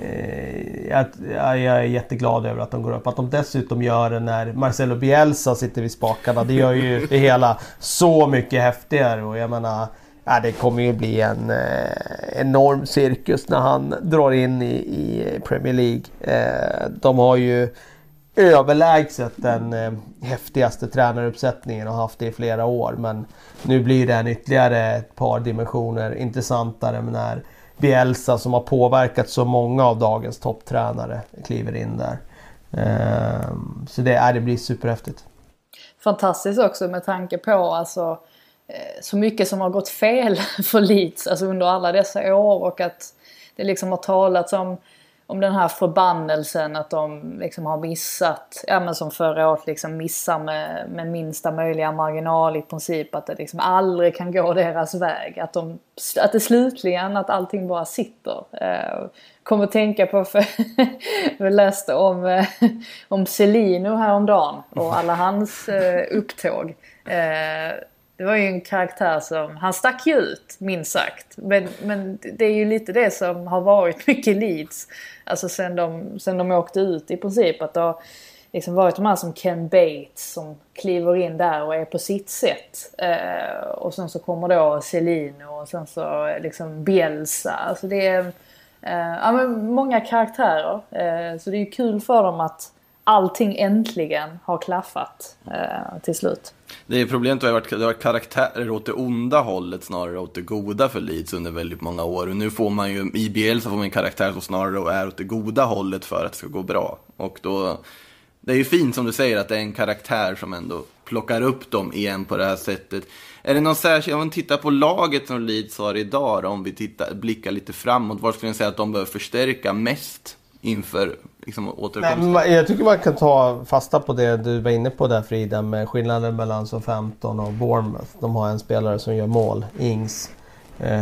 Eh, jag, jag, är jätteglad över att de går upp. Att de dessutom gör det när Marcelo Bielsa sitter vid spakarna. Det gör ju det hela så mycket häftigare. Och jag menar, ja, det kommer ju bli en eh, enorm cirkus när han drar in i, i Premier League. Eh, de har ju överlägset den eh, häftigaste tränaruppsättningen och haft det i flera år. Men nu blir den ytterligare ett par dimensioner intressantare när Bielsa som har påverkat så många av dagens topptränare kliver in där. Ehm, så det, är, det blir superhäftigt. Fantastiskt också med tanke på alltså eh, så mycket som har gått fel för Leeds alltså under alla dessa år och att det liksom har talats om om den här förbannelsen att de liksom har missat, ja men som förra året liksom missar med, med minsta möjliga marginal i princip. Att det liksom aldrig kan gå deras väg. Att, de, att det slutligen, att allting bara sitter. Eh, kommer att tänka på, för vi läste om, eh, om Celino häromdagen och alla hans eh, upptåg. Eh, det var ju en karaktär som, han stack ju ut minst sagt. Men, men det är ju lite det som har varit mycket Leeds. Alltså sen de, sen de åkte ut i princip. Att det har liksom varit de här som Ken Bates som kliver in där och är på sitt sätt. Eh, och sen så kommer då Celino och sen så eh, liksom Bielsa. Alltså det är eh, ja, men många karaktärer. Eh, så det är ju kul för dem att allting äntligen har klaffat eh, till slut. Det är problemet har varit, det har varit karaktärer åt det onda hållet snarare åt det goda för Leeds under väldigt många år. Och nu får man ju, i BL så får man en karaktär som snarare är åt det goda hållet för att det ska gå bra. Och då, det är ju fint som du säger att det är en karaktär som ändå plockar upp dem igen på det här sättet. Är det någon särskild, om vi tittar på laget som Leeds har idag då, om vi tittar, blickar lite framåt, var skulle ni säga att de behöver förstärka mest inför liksom, återkomsten? Nej, jag tycker man kan ta fasta på det du var inne på där Frida med skillnaden mellan så 15 och Bournemouth. De har en spelare som gör mål, Ings. Eh,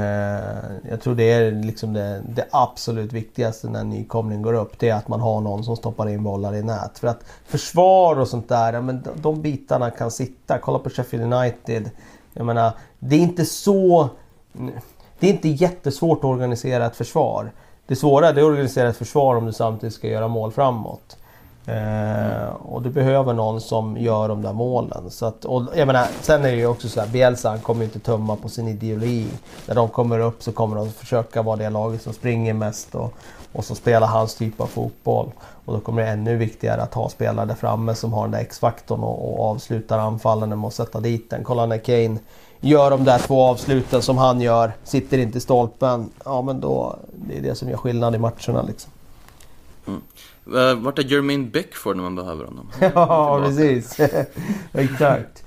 jag tror det är liksom det, det, absolut viktigaste när en nykomling går upp. Det är att man har någon som stoppar in bollar i nät. För att försvar och sånt där, ja, men de, de bitarna kan sitta. Kolla på Sheffield United. Jag menar, det är inte så... Det är inte jättesvårt att organisera ett försvar. Det svåra är att organisera ett försvar om du samtidigt ska göra mål framåt. Eh, och du behöver någon som gör de där målen. Så att, och jag menar, sen är det ju också så här, Bielsa han kommer inte tumma på sin ideologi. När de kommer upp så kommer de försöka vara det laget som springer mest och, och som spelar hans typ av fotboll. Och då kommer det ännu viktigare att ha spelare där framme som har den där X-faktorn och, och avslutar anfallen och att sätta dit den. Kolla när Kane gör de där två avsluten som han gör, sitter inte i stolpen. Ja men då, det är det som gör skillnad i matcherna liksom. Mm. Uh, vart är Jermaine Beckford när man behöver honom? ja precis, exakt.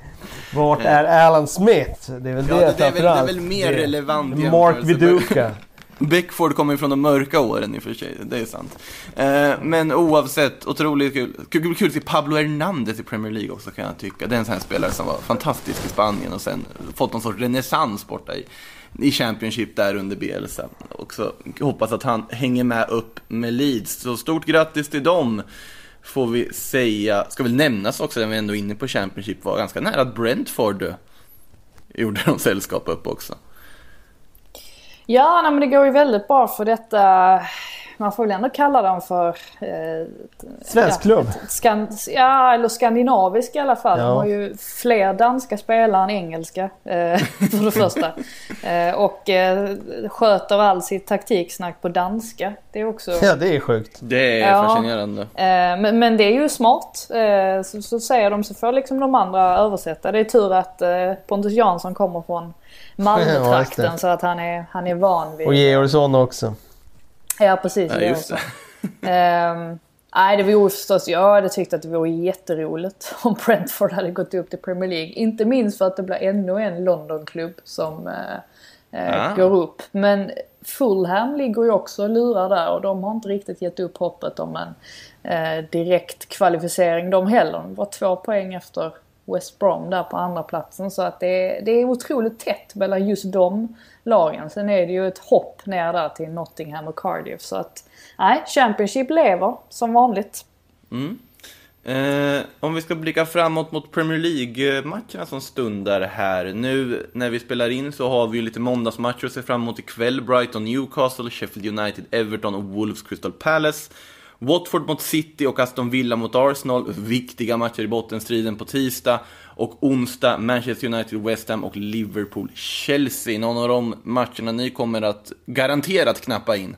Vart är Alan Smith? Det är väl ja, det, det, är väl, det är väl mer det. relevant Mark Viduka. Beckford kommer ju från de mörka åren i och för sig, det är sant. Eh, men oavsett, otroligt kul. Kul, kul se Pablo Hernandez i Premier League också kan jag tycka. Det är en sån här spelare som var fantastisk i Spanien och sen fått någon sorts renässans borta i, i Championship där under Bielsa. Och så hoppas att han hänger med upp med Leeds. Så stort grattis till dem får vi säga. Ska väl nämnas också, när vi ändå är inne på Championship, var ganska nära att Brentford gjorde de sällskap upp också. Ja, nej, men det går ju väldigt bra för detta. Man får väl ändå kalla dem för... Eh, Svensk ja, klubb? Skan, ja, eller skandinavisk i alla fall. Ja. De har ju fler danska spelare än engelska. Eh, för det första. Eh, och eh, sköter all sitt taktiksnack på danska. Det är också... Ja, det är sjukt. Det är ja, fascinerande. Eh, men, men, det är ju smart. Eh, så, så säger de så får liksom de andra översätta. Det är tur att eh, Pontus Jansson kommer från Malmötrakten ja, så att han är, han är van vid... Och Georgsson också. Ja precis. Ja, just det. um, Nej, det vore förstås, jag hade tyckt att det vore jätteroligt om Brentford hade gått upp till Premier League. Inte minst för att det blir ännu en Londonklubb som eh, eh, ah. går upp. Men Fulham ligger ju också och lurar där och de har inte riktigt gett upp hoppet om en eh, direkt kvalificering de heller. De var två poäng efter West Brom där på andra platsen Så att det, det är otroligt tätt mellan just de lagen. Sen är det ju ett hopp ner där till Nottingham och Cardiff. Så att nej, Championship lever som vanligt. Mm. Eh, om vi ska blicka framåt mot Premier League-matcherna som stundar här. Nu när vi spelar in så har vi ju lite måndagsmatcher att se fram emot ikväll. Brighton, Newcastle, Sheffield United, Everton och Wolves, Crystal Palace. Watford mot City och Aston Villa mot Arsenal. Viktiga matcher i bottenstriden på tisdag. Och onsdag Manchester United, West Ham och Liverpool, Chelsea. Någon av de matcherna ni kommer att garanterat knappa in?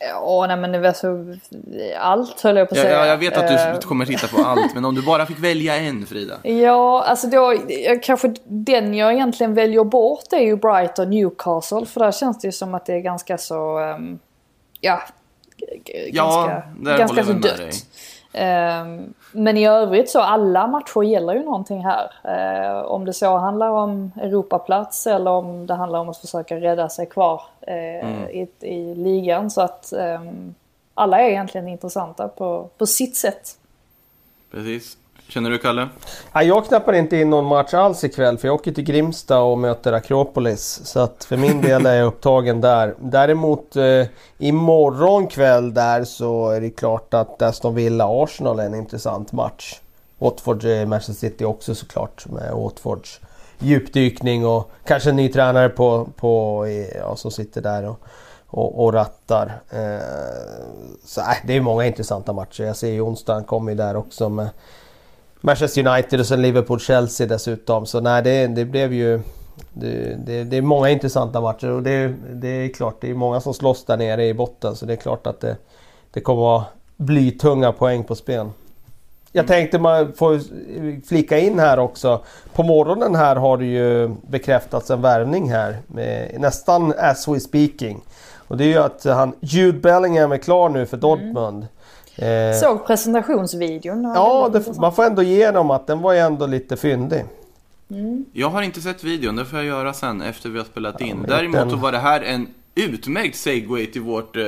Ja, nej men det var så... Allt höll jag på att säga. Ja, jag vet att du uh... kommer titta på allt, men om du bara fick välja en Frida? Ja, alltså då, kanske den jag egentligen väljer bort är ju Brighton Newcastle, för där känns det ju som att det är ganska så... Um, ja, ja, ganska, ganska så dött. Um, men i övrigt så alla matcher gäller ju någonting här. Uh, om det så handlar om Europaplats eller om det handlar om att försöka rädda sig kvar uh, mm. i, i, ligan. Så att um, alla är egentligen intressanta på, på sitt sätt. Precis. Känner du Kalle? Nej, jag knappar inte in någon match alls ikväll för jag åker till Grimsta och möter Akropolis. Så att för min del är jag upptagen där. Däremot eh, imorgon kväll där så är det klart att Aston Villa-Arsenal är en intressant match. Watford eh, Manchester City också såklart med Watfords djupdykning och kanske en ny tränare på, på, eh, ja, som sitter där och, och, och rattar. Eh, så äh, det är många intressanta matcher. Jag ser ju onsdagen kommer ju där också med Manchester United och sen Liverpool-Chelsea dessutom. Så nej, det, det blev ju... Det, det, det, är många intressanta matcher och det, det är klart, det är många som slåss där nere i botten. Så det är klart att det, det kommer vara blytunga poäng på spel. Jag mm. tänkte man får flika in här också. På morgonen här har det ju bekräftats en värvning här. Med, nästan as we speaking. Och det är ju att han, Jude Bellingham är klar nu för mm. Dortmund. Mm. Eh, Såg presentationsvideon. Ja, det, man får ändå ge dem att den var ju ändå lite fyndig. Mm. Jag har inte sett videon, det får jag göra sen efter vi har spelat in. Ja, Däremot så var det här en utmärkt segway till vårt eh,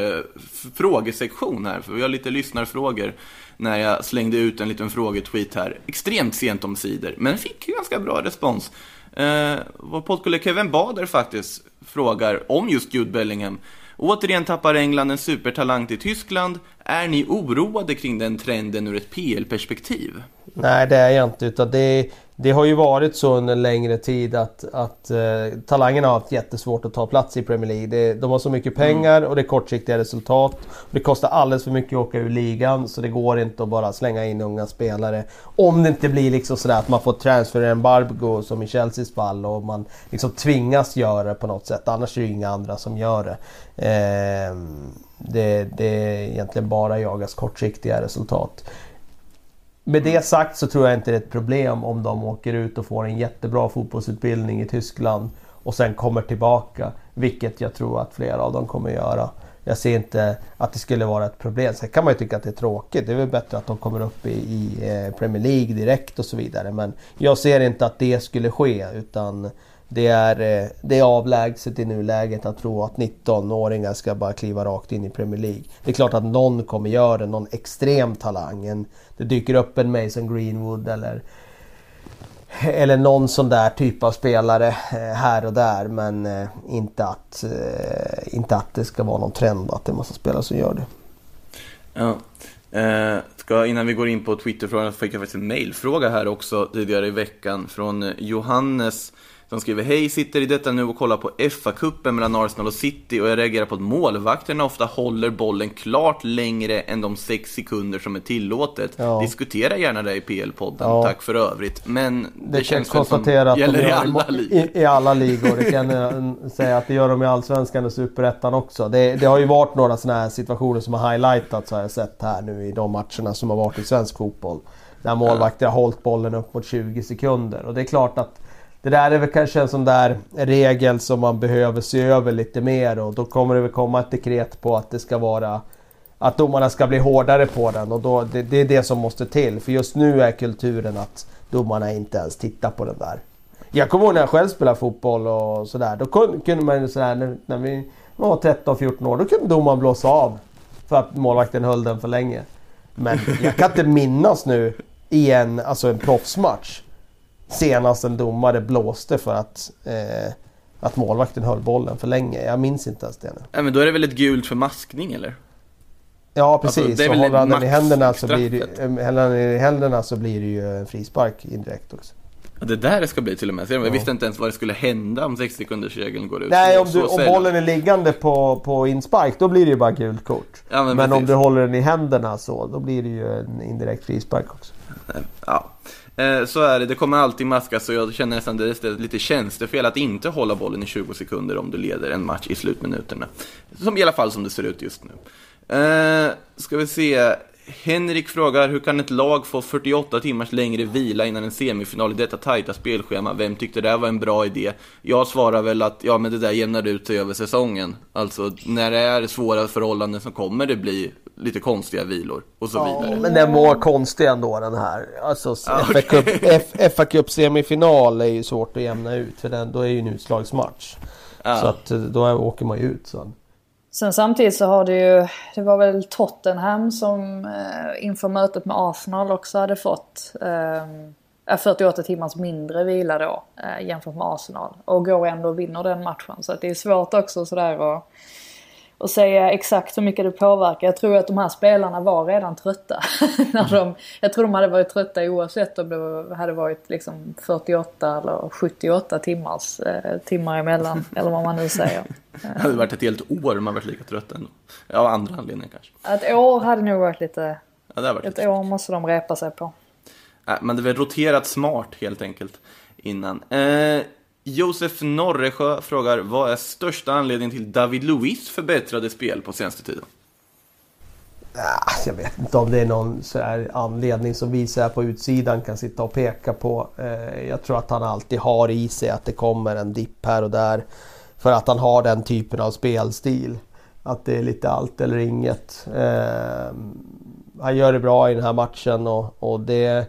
frågesektion här, för vi har lite lyssnarfrågor när jag slängde ut en liten frågetweet här, extremt sent om sidor, men fick ganska bra respons. Eh, vår poddkollega Kevin Bader faktiskt frågar om just Jude Bellingham. Återigen tappar England en supertalang till Tyskland. Är ni oroade kring den trenden ur ett PL-perspektiv? Nej, det är jag inte. Utan det, det har ju varit så under en längre tid att, att uh, talangerna har haft jättesvårt att ta plats i Premier League. Det, de har så mycket pengar mm. och det är kortsiktiga resultat. Det kostar alldeles för mycket att åka ur ligan så det går inte att bara slänga in unga spelare. Om det inte blir liksom sådär att man får transfer embargo som i Chelseas fall och man liksom tvingas göra det på något sätt. Annars är det inga andra som gör det. Uh, det, det är egentligen bara jagas kortsiktiga resultat. Med det sagt så tror jag inte det är ett problem om de åker ut och får en jättebra fotbollsutbildning i Tyskland och sen kommer tillbaka. Vilket jag tror att flera av dem kommer göra. Jag ser inte att det skulle vara ett problem. Sen kan man ju tycka att det är tråkigt. Det är väl bättre att de kommer upp i, i eh, Premier League direkt och så vidare. Men jag ser inte att det skulle ske utan det är, eh, det är avlägset i nuläget att tro att 19-åringar ska bara kliva rakt in i Premier League. Det är klart att någon kommer göra det, någon extrem talang. En, det dyker upp en Mason Greenwood eller eller någon sån där typ av spelare eh, här och där men eh, inte att, inte att det ska vara någon trend att det är massa spelare som gör det. Ja. Eh, ska, innan vi går in på Twitterfrågan så fick jag faktiskt en mailfråga här också tidigare i veckan från Johannes som skriver Hej, sitter i detta nu och kollar på FA-cupen mellan Arsenal och City och jag reagerar på att målvakterna ofta håller bollen klart längre än de sex sekunder som är tillåtet. Ja. Diskutera gärna det i PL-podden, ja. tack för övrigt. Men det, det känns väl som gäller i alla ligor. I, I, alla ligor, det kan jag säga att det gör de i Allsvenskan och Superettan också. Det, det, har ju varit några sådana här situationer som har highlightats har jag sett här nu i de matcherna som har varit i svensk fotboll. Där målvakter har hållit bollen upp mot 20 sekunder och det är klart att det där är väl kanske en sån där regel som man behöver se över lite mer och då kommer det väl komma ett dekret på att det ska vara att domarna ska bli hårdare på den och då, det, det, är det som måste till. För just nu är kulturen att domarna inte ens tittar på den där. Jag kommer ihåg när jag själv spelade fotboll och sådär. Då kunde man sådär när, när vi var 13-14 år, då kunde domaren blåsa av. För att målvakten höll den för länge. Men jag kan inte minnas nu i en, alltså en proffsmatch. Senast en domare blåste för att, eh, att målvakten höll bollen för länge. Jag minns inte ens det nu. Ja, men då är det väl ett gult för maskning eller? Ja precis, alltså, så håller han den i händerna så, blir det, eh, i händerna så blir det ju en frispark indirekt också. Ja, det där det ska bli till och med. Jag ja. visste inte ens vad det skulle hända om 60 sekunders regeln går ut. Nej, om, du, om bollen är liggande på, på inspark då blir det ju bara gult kort. Ja, men, men om du håller den i händerna så då blir det ju en indirekt frispark också. Ja, eh, så är det. Det kommer alltid maskas och jag känner nästan det är lite tjänstefel att inte hålla bollen i 20 sekunder om du leder en match i slutminuterna. Som i alla fall som det ser ut just nu. Eh, ska vi se. Henrik frågar, hur kan ett lag få 48 timmars längre vila innan en semifinal i detta tajta spelschema? Vem tyckte det var en bra idé? Jag svarar väl att, ja men det där jämnar ut sig över säsongen. Alltså, när det är svåra förhållanden så kommer det bli lite konstiga vilor och så vidare. men den var konstig ändå den här. Alltså, Cup, FA Cup semifinal är ju svårt att jämna ut för den, då är ju en utslagsmatch. Ja. Så att då åker man ju ut sen. Sen samtidigt så har det ju, det var väl Tottenham som eh, inför mötet med Arsenal också hade fått eh, eh 48 timmars mindre vila då eh, jämfört med Arsenal. Och går ändå och vinner den matchen. Så att det är svårt också sådär att och säga exakt hur mycket det påverkar. Jag tror att de här spelarna var redan trötta. när de, jag tror de hade varit trötta oavsett om det hade varit liksom 48 eller 78 timmars, eh, timmar emellan. eller vad man nu säger. Det hade varit ett helt år man varit lika trött ändå. Av andra anledningar kanske. Ett år hade nog varit lite... Ja, varit ett lite år måste de repa sig på. Men det väl roterat smart helt enkelt innan. Eh, Josef Norresjö frågar, vad är största anledningen till David Luiz förbättrade spel på senaste tiden? Ah, jag vet inte om det är någon anledning som vi så här på utsidan kan sitta och peka på. Eh, jag tror att han alltid har i sig att det kommer en dipp här och där. För att han har den typen av spelstil. Att det är lite allt eller inget. Eh, han gör det bra i den här matchen och, och det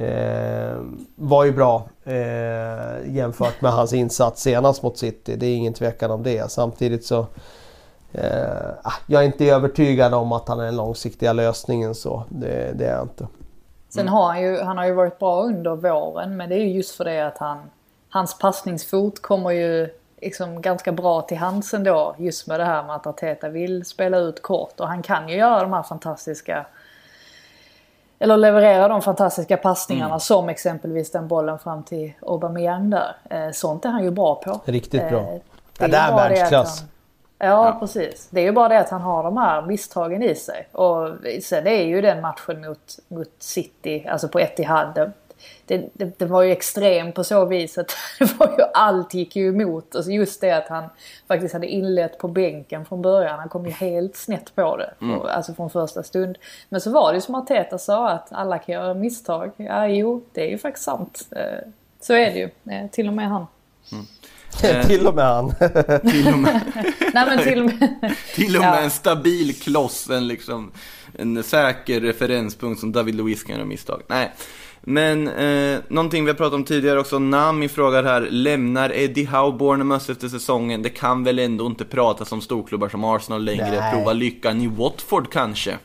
Eh, var ju bra eh, jämfört med hans insats senast mot City. Det är ingen tvekan om det. Samtidigt så eh, ah, jag är inte övertygad om att han är den långsiktiga lösningen så. Det, det är jag inte. Sen har han ju, han har ju varit bra under våren men det är ju just för det att han, hans passningsfot kommer ju liksom ganska bra till hands ändå. Just med det här med att Arteta vill spela ut kort och han kan ju göra de här fantastiska eller leverera de fantastiska passningarna mm. som exempelvis den bollen fram till Aubameyang där. Eh, sånt är han ju bra på. Riktigt bra. Eh, det, det är världsklass. Ja, ja, precis. Det är ju bara det att han har de här misstagen i sig. Och sen det är ju den matchen mot, mot City, alltså på Etihad det, det, det, var ju extremt på så vis att det var ju, allt gick ju emot. Alltså just det att han faktiskt hade inlett på bänken från början. Han kom ju helt snett på det. Mm. Alltså från första stund. Men så var det ju som Arteta sa att alla kan göra misstag. Ja, jo, det är ju faktiskt sant. Eh, så är det ju. Eh, till och med han. Mm. till och med han. till och med, Nej, men till och med, till och med en stabil kloss, en, liksom, en säker referenspunkt som David Luiz kan göra misstag. Nej, men eh, någonting vi har pratat om tidigare också, Nami frågar här, lämnar Eddie Howe Bournemouth efter säsongen? Det kan väl ändå inte pratas om storklubbar som Arsenal längre? Nej. Prova lyckan i Watford kanske?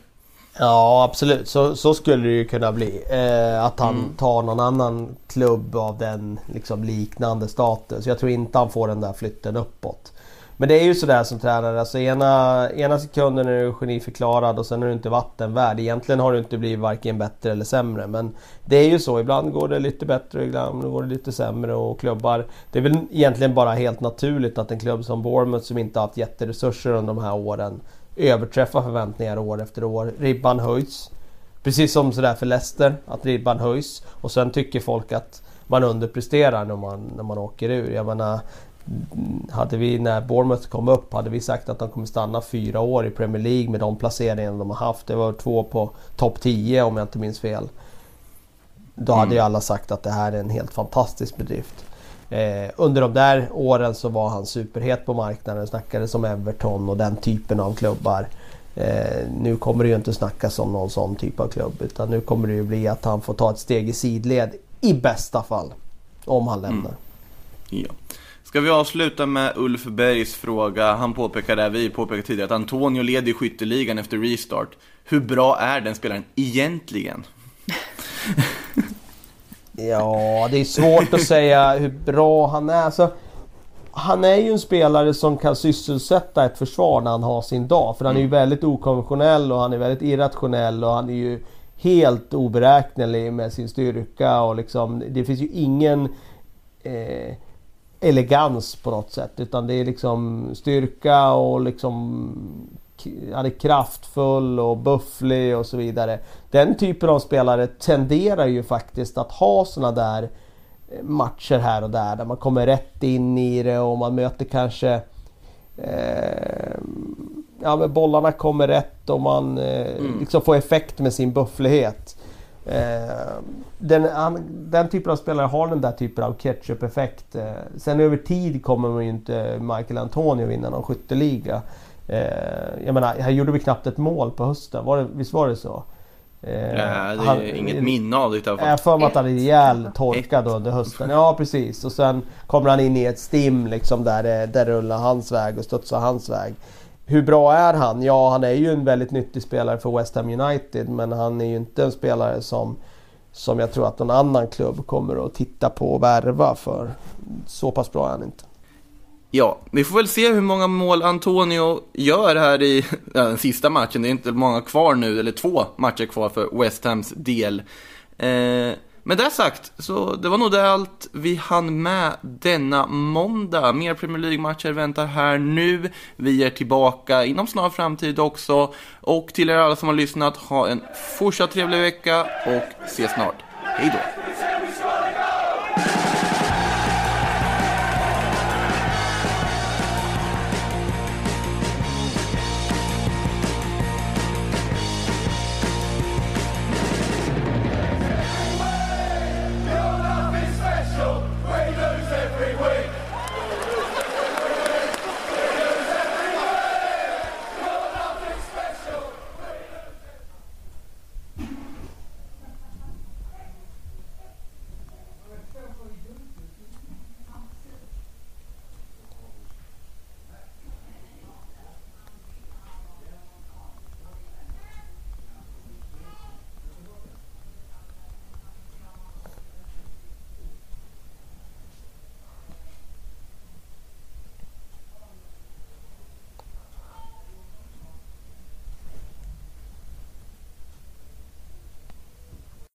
Ja absolut, så, så skulle det ju kunna bli. Eh, att han mm. tar någon annan klubb av den liksom, liknande status. Jag tror inte han får den där flytten uppåt. Men det är ju sådär som tränare. Alltså ena, ena sekunden är du geniförklarad och sen är du inte vattenvärd. Egentligen har du inte blivit varken bättre eller sämre. Men det är ju så. Ibland går det lite bättre, ibland går det lite sämre. Och klubbar... Det är väl egentligen bara helt naturligt att en klubb som Bournemouth som inte haft jätteresurser under de här åren överträffar förväntningar år efter år. Ribban höjs. Precis som sådär för Leicester, att ribban höjs. Och sen tycker folk att man underpresterar när man, när man åker ur. Jag menar, hade vi när Bournemouth kom upp hade vi sagt att de kommer stanna fyra år i Premier League med de placeringarna de har haft. Det var två på topp 10 om jag inte minns fel. Då hade mm. ju alla sagt att det här är en helt fantastisk bedrift. Eh, under de där åren så var han superhet på marknaden. Snackades om Everton och den typen av klubbar. Eh, nu kommer det ju inte snackas om någon sån typ av klubb utan nu kommer det ju bli att han får ta ett steg i sidled i bästa fall. Om han lämnar. Mm. Ja. Ska vi avsluta med Ulf Bergs fråga? Han påpekade, vi påpekade tidigare, att Antonio leder i skytteligan efter restart. Hur bra är den spelaren egentligen? ja, det är svårt att säga hur bra han är. Alltså, han är ju en spelare som kan sysselsätta ett försvar när han har sin dag. För han är ju mm. väldigt okonventionell och han är väldigt irrationell och han är ju helt oberäknelig med sin styrka och liksom det finns ju ingen eh, elegans på något sätt utan det är liksom styrka och liksom han är kraftfull och bufflig och så vidare. Den typen av spelare tenderar ju faktiskt att ha såna där matcher här och där där man kommer rätt in i det och man möter kanske eh, Ja men bollarna kommer rätt och man eh, mm. liksom får effekt med sin bufflighet. Eh, den, han, den typen av spelare har den där typen av ketchup-effekt. Eh, sen över tid kommer man ju inte Michael Antonio vinna någon skytteliga. Eh, jag menar, här gjorde vi knappt ett mål på hösten, var det, visst var det så? Eh, ja, det är han, inget minne av det fall. Jag för mig att han är rejäl torkad under hösten. Ja precis. Och sen kommer han in i ett stim liksom där det, där rullar hans väg och studsar hans väg. Hur bra är han? Ja, han är ju en väldigt nyttig spelare för West Ham United men han är ju inte en spelare som som jag tror att någon annan klubb kommer att titta på och värva för. Så pass bra är han inte. Ja, vi får väl se hur många mål Antonio gör här i ja, den sista matchen. Det är inte många kvar nu, eller två matcher kvar för West Hams del. Eh, med det sagt, så det var nog det allt vi hann med denna måndag. Mer Premier League-matcher väntar här nu. Vi är tillbaka inom snar framtid också. Och till er alla som har lyssnat, ha en fortsatt trevlig vecka och ses snart. Hej då!